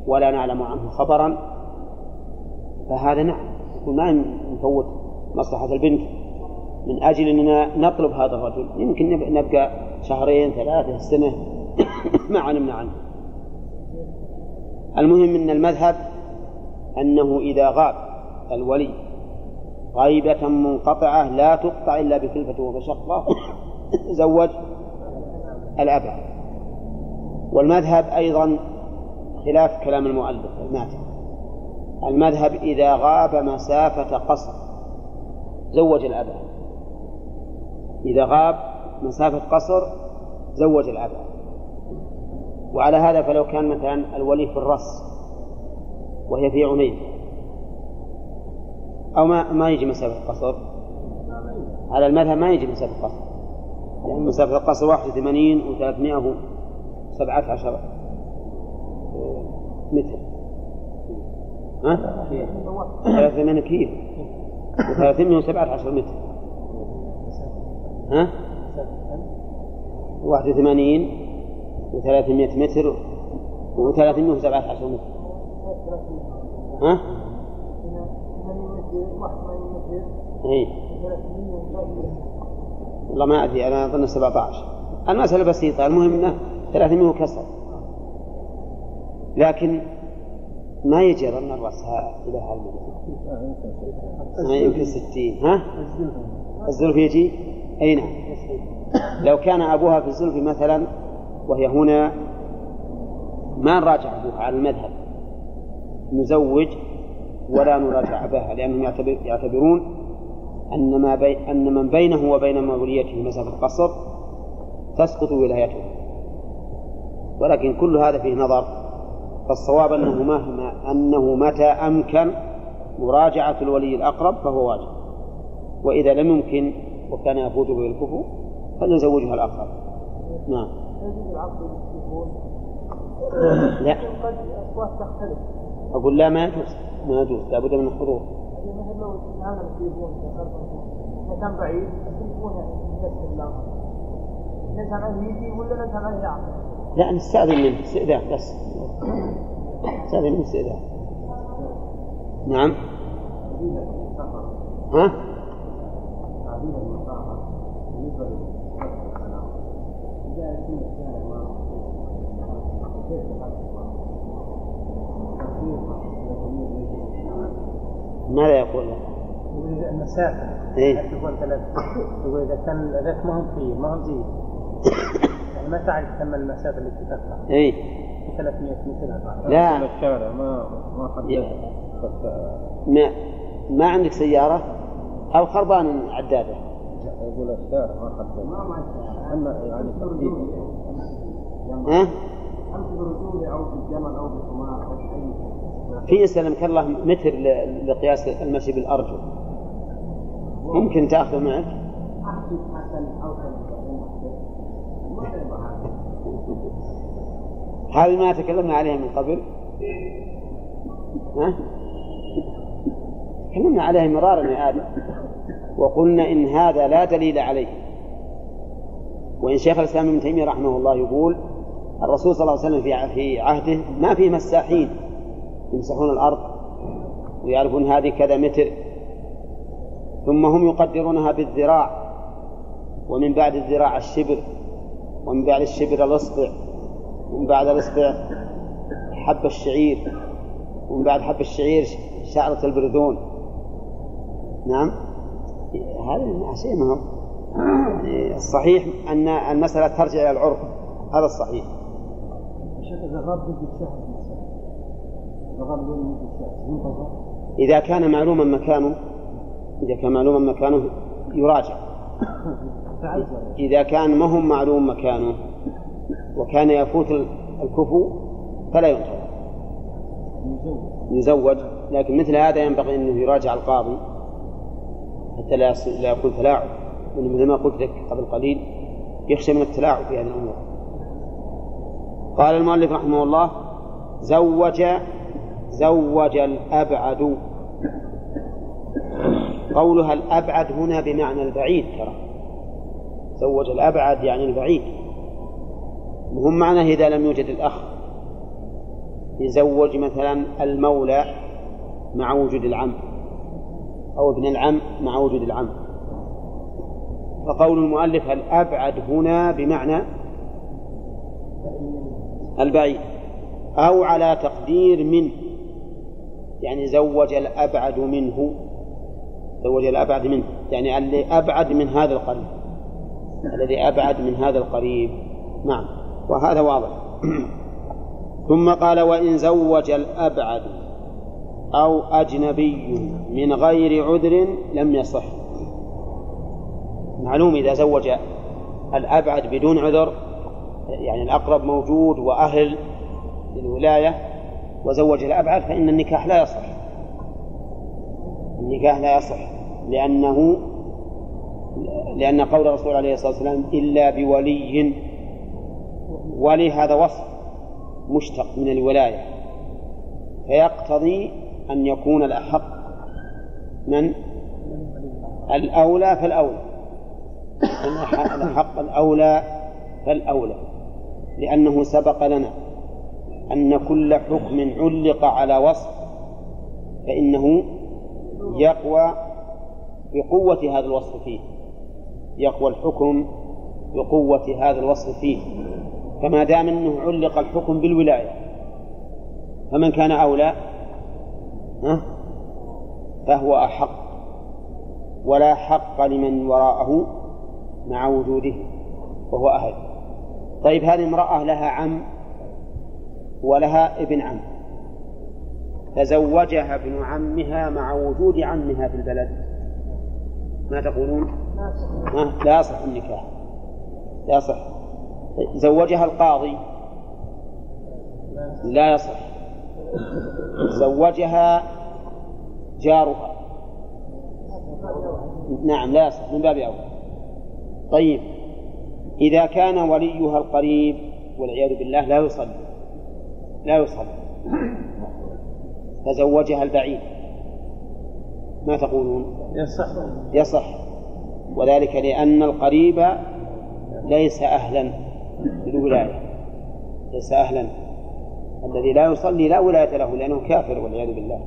ولا نعلم عنه خبرا فهذا نعم ما نفوت مصلحة البنت. من أجل أننا نطلب هذا الرجل يمكن نبقى شهرين ثلاثة سنة. ما علمنا عنه. المهم أن المذهب أنه إذا غاب الولي غيبة منقطعة لا تقطع إلا بكلفة ومشقة زوج الأب. والمذهب أيضا خلاف كلام المؤلف الماتن. المذهب إذا غاب مسافة قصر زوج الأب. إذا غاب مسافة قصر زوج الأب. وعلى هذا فلو كان مثلا الولي في الرص وهي في عنيد أو ما ما يجي مسافة قصر على المذهب ما يجي مسافة قصر يعني مسافة القصر 81 و317 متر. ها؟ 308 كيلو. و317 متر. ها؟ 81 و300 متر و317 متر ها؟ اي والله ما أدري أنا أظن 17 المسألة بسيطة المهم إنه 300 وكسر لكن ما يجي اظن الرأس إلى هالمدة يمكن 60 ها؟ الزلف يجي؟ أي نعم لو كان أبوها في الزلف مثلا وهي هنا ما نراجع ابوها على المذهب. نزوج ولا نراجع أباها لأنهم يعتبرون أن ما بي أن من بينه وبين موليته مسافة قصر تسقط ولايته. ولكن كل هذا فيه نظر فالصواب أنه مهما أنه متى أمكن مراجعة الولي الأقرب فهو واجب. وإذا لم يمكن وكان يفوت به الكفر فلنزوجها الآخر نعم. لا. أقول لا ما يجوز. ما يجوز. لابد من الحضور. لو نسأل عنه يجي ولا عنه يعقل لا نستأذن منه. استئذان بس. نستأذن منه استئذان. نعم. ها؟ ماذا يقول؟ لك؟ يقول المسافة إيه. يقول إذا كان ذاك ما هم فيه ما هم زين يعني ما تعرف تم المسافة اللي تقطع اي 300 مثلها لا. الشارع ما ما حددت بس ما ما عندك سيارة؟ أو خربان عدادة. يقول الشارع ما أما يعني تحديد ها؟ في سلمك الله متر ل- لقياس المشي بالأرجل ممكن تاخذه معك؟ أو ما تكلمنا عليها من قبل. ها؟ تكلمنا عليها مرارا يا آدم. وقلنا إن هذا لا دليل عليه. وإن شيخ الإسلام ابن تيمية رحمه الله يقول الرسول صلى الله عليه وسلم في عهده ما في مساحين يمسحون الأرض ويعرفون هذه كذا متر ثم هم يقدرونها بالذراع ومن بعد الذراع الشبر ومن بعد الشبر الإصبع ومن بعد الإصبع حب الشعير ومن بعد حب الشعير شعرة البردون نعم. هذا شيء مهم يعني الصحيح أن المسألة ترجع إلى العرف. هذا الصحيح. إذا كان معلوما مكانه إذا كان معلوما مكانه يراجع. إذا كان ما هو معلوم مكانه وكان يفوت ال- الكفو فلا ينتظر. يزوج. لكن مثل هذا ينبغي أنه يراجع القاضي. حتى لا لا يكون تلاعب لأنه مثل ما قلت لك قبل قليل يخشى من التلاعب في هذه الأمور. قال المؤلف رحمه الله زوج زوج الأبعد. قولها الأبعد هنا بمعنى البعيد ترى. زوج الأبعد يعني البعيد. وهم معناه إذا لم يوجد الأخ. يزوج مثلا المولى مع وجود العم. أو ابن العم مع وجود العم. فقول المؤلف الأبعد هنا بمعنى البعيد؟ أو على تقدير منه يعني زوج الأبعد منه زوج الأبعد منه يعني اللي أبعد من هذا القريب الذي أبعد من هذا القريب. نعم وهذا واضح. ثم قال وإن زوج الأبعد أو أجنبي من غير عذر لم يصح. معلوم إذا زوج الأبعد بدون عذر يعني الأقرب موجود وأهل للولاية وزوج الأبعد فإن النكاح لا يصح. النكاح لا يصح لأنه لأن قول الرسول عليه الصلاة والسلام إلا بولي ولي هذا وصف مشتق من الولاية فيقتضي أن يكون الأحق. من؟ الأولى فالأولى. الأحق الأولى فالأولى. لأنه سبق لنا أن كل حكم علق على وصف فإنه يقوى بقوة هذا الوصف فيه. يقوى الحكم بقوة هذا الوصف فيه. فما دام أنه علق الحكم بالولاية فمن كان أولى؟ فهو أحق ولا حق لمن وراءه مع وجوده وهو أهل. طيب هذه امرأة لها عم ولها ابن عم. تزوجها ابن عمها مع وجود عمها في البلد. ما تقولون؟ لا يصح النكاح. لا يصح. زوجها القاضي. لا يصح. زوجها جارها. نعم لا يصح من باب أولى طيب إذا كان وليها القريب والعياذ بالله لا يصلي. لا يصلي. تزوجها البعيد. ما تقولون؟ يصح. يصح. وذلك لأن القريب ليس أهلا للولاية. ليس أهلا. الذي لا يصلي لا ولاية له لأنه كافر والعياذ بالله.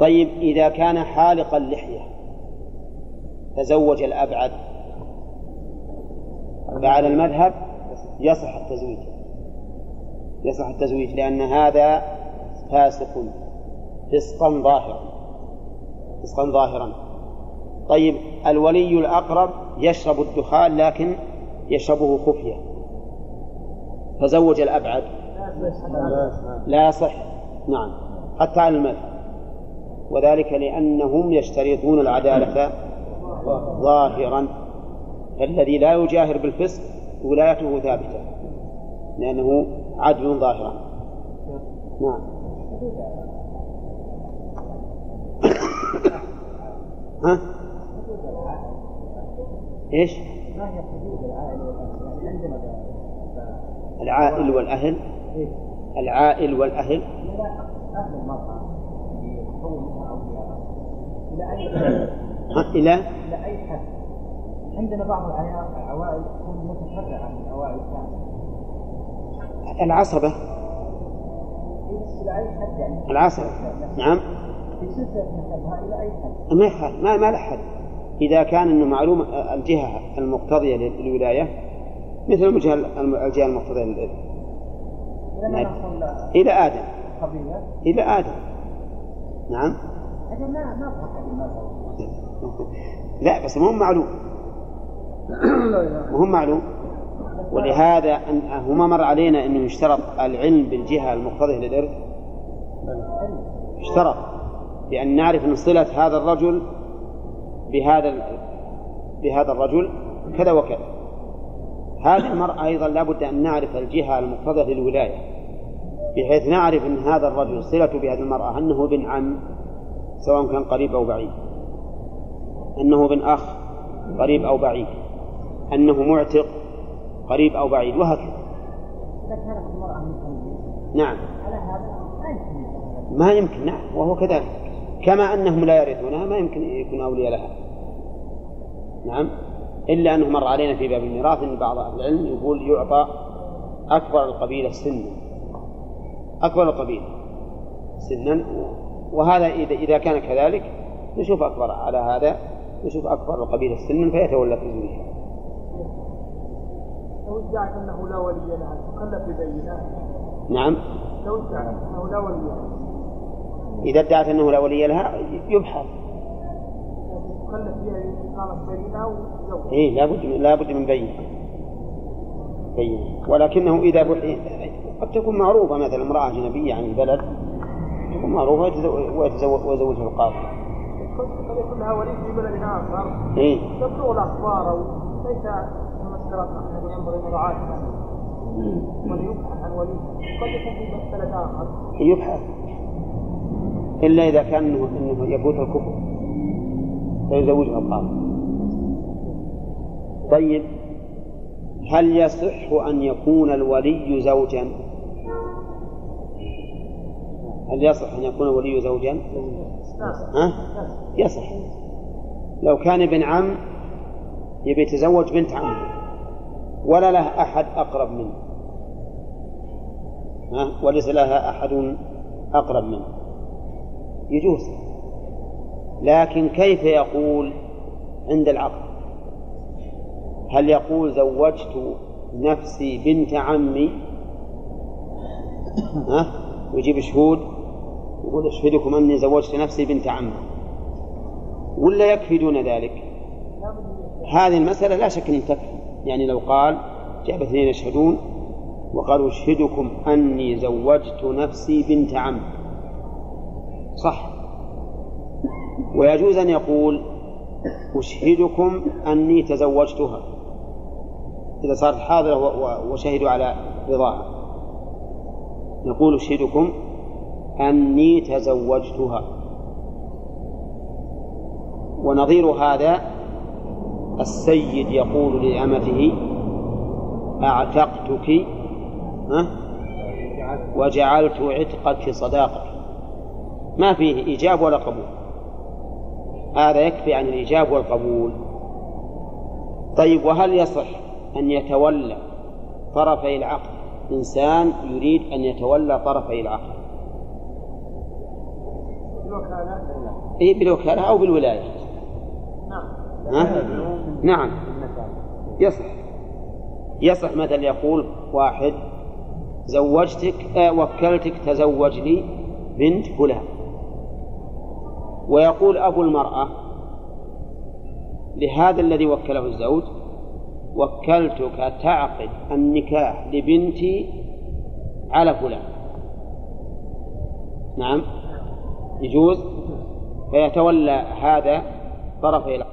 طيب إذا كان حالق اللحية تزوج الأبعد فعلى المذهب يصح التزويج. يصح التزويج لأن هذا فاسق فسقا ظاهرا. فسقا ظاهرا. طيب الولي الأقرب يشرب الدخان لكن يشربه خفية. فزوج الأبعد. لا يصح. نعم. حتى على المذهب وذلك لأنهم يشترطون العدالة ظاهرا. فالذي لا يجاهر بالفسق ولايته ثابتة. لأنه عدل ظاهرا. نعم. ها؟ إيش؟ ما هي حدود العائل والأهل. العائل والأهل؟ إلى إلى أي حد؟ عندنا بعض العوائل تكون متفرعة عن العوائل الثانية العصبة إيه إلى أي حد يعني؟ العصبة نعم؟ ما يخالف ما ما له حد إذا كان أنه معلوم الجهة المقتضية للولاية مثل الجهة الجهة المقتضية للإرث إلى ما نعم. نوصل إلى آدم. إلى آدم. نعم. لا بس مو معلوم. مو معلوم. ولهذا أن هو ما مر علينا أنه يشترط العلم بالجهة المقتضية للإرث. اشترط بأن نعرف أن صلة هذا الرجل بهذا بهذا الرجل كذا وكذا. هذه المرأة أيضا لابد أن نعرف الجهة المقتضية للولاية. بحيث نعرف أن هذا الرجل صلته بهذه المرأة أنه بن عم سواء كان قريب أو بعيد. أنه بن أخ قريب أو بعيد. أنه معتق قريب أو بعيد وهكذا. نعم. ما يمكن نعم وهو كذلك. كما أنهم لا يرثونها ما يمكن يكون أولياء لها. نعم. إلا أنه مر علينا في باب الميراث أن بعض أهل العلم يقول يعطى أكبر القبيلة سنا أكبر القبيلة سنا. وهذا إذا إذا كان كذلك نشوف أكبر على هذا نشوف أكبر القبيلة سنا فيتولى تزويجها لو ادعت أنه لا ولي لها تكلف ببينه نعم. لو ادعت أنه لا ولي لها إذا ادعت أنه لا ولي لها يبحث. تكلف فيها إقامة بينة وزوج إيه لابد من لابد من بين بين ولكنه إذا بحث قد تكون معروفة مثلا امرأة أجنبية عن البلد تكون معروفة ويتزو- ويتزوج ويزوجها القاضي. قد يكون لها ولي في بلد آخر. إيه تبلغ الأخبار أو ليس كما اشترطنا أنه ينبغي مراعاة قد يبحث عن ولي قد يكون في بلد آخر. يبحث. إلا إذا كان إنه يفوت الكفر. فيزوجها القاضي. طيب. هل يصح أن يكون الولي زوجا؟ هل يصح أن يكون الولي زوجا؟ ها؟ يصح. لو كان ابن عم يبي يتزوج بنت عمه ولا له أحد أقرب منه. ها؟ وليس لها أحد أقرب منه. يجوز. لكن كيف يقول عند العقد هل يقول زوجت نفسي بنت عمي؟ ها؟ ويجيب شهود؟ يقول اشهدكم أني زوجت نفسي بنت عمي ولا يكفي دون ذلك؟ هذه المسألة لا شك أن تكفي. يعني لو قال جاب اثنين يشهدون وقالوا أشهدكم أني زوجت نفسي بنت عم. صح. ويجوز أن يقول أشهدكم أني تزوجتها. إذا صارت حاضرة وشهدوا على رضاها. نقول أشهدكم أني تزوجتها. ونظير هذا السيد يقول لأمته أعتقتك؟ وجعلت عتقك صداقة ما فيه إيجاب ولا قبول. هذا يكفي عن الإيجاب والقبول. طيب وهل يصح أن يتولى طرفي العقد؟ إنسان يريد أن يتولى طرفي العقد. إيه بالوكالة أو بالولاية. نعم. ها؟ نعم. يصح. يصح مثلا يقول واحد زوجتك آه وكلتك تزوج لي بنت فلان. ويقول أبو المرأة لهذا الذي وكله الزوج وكلتك تعقد النكاح لبنتي على فلان. نعم. يجوز فيتولى هذا طرفي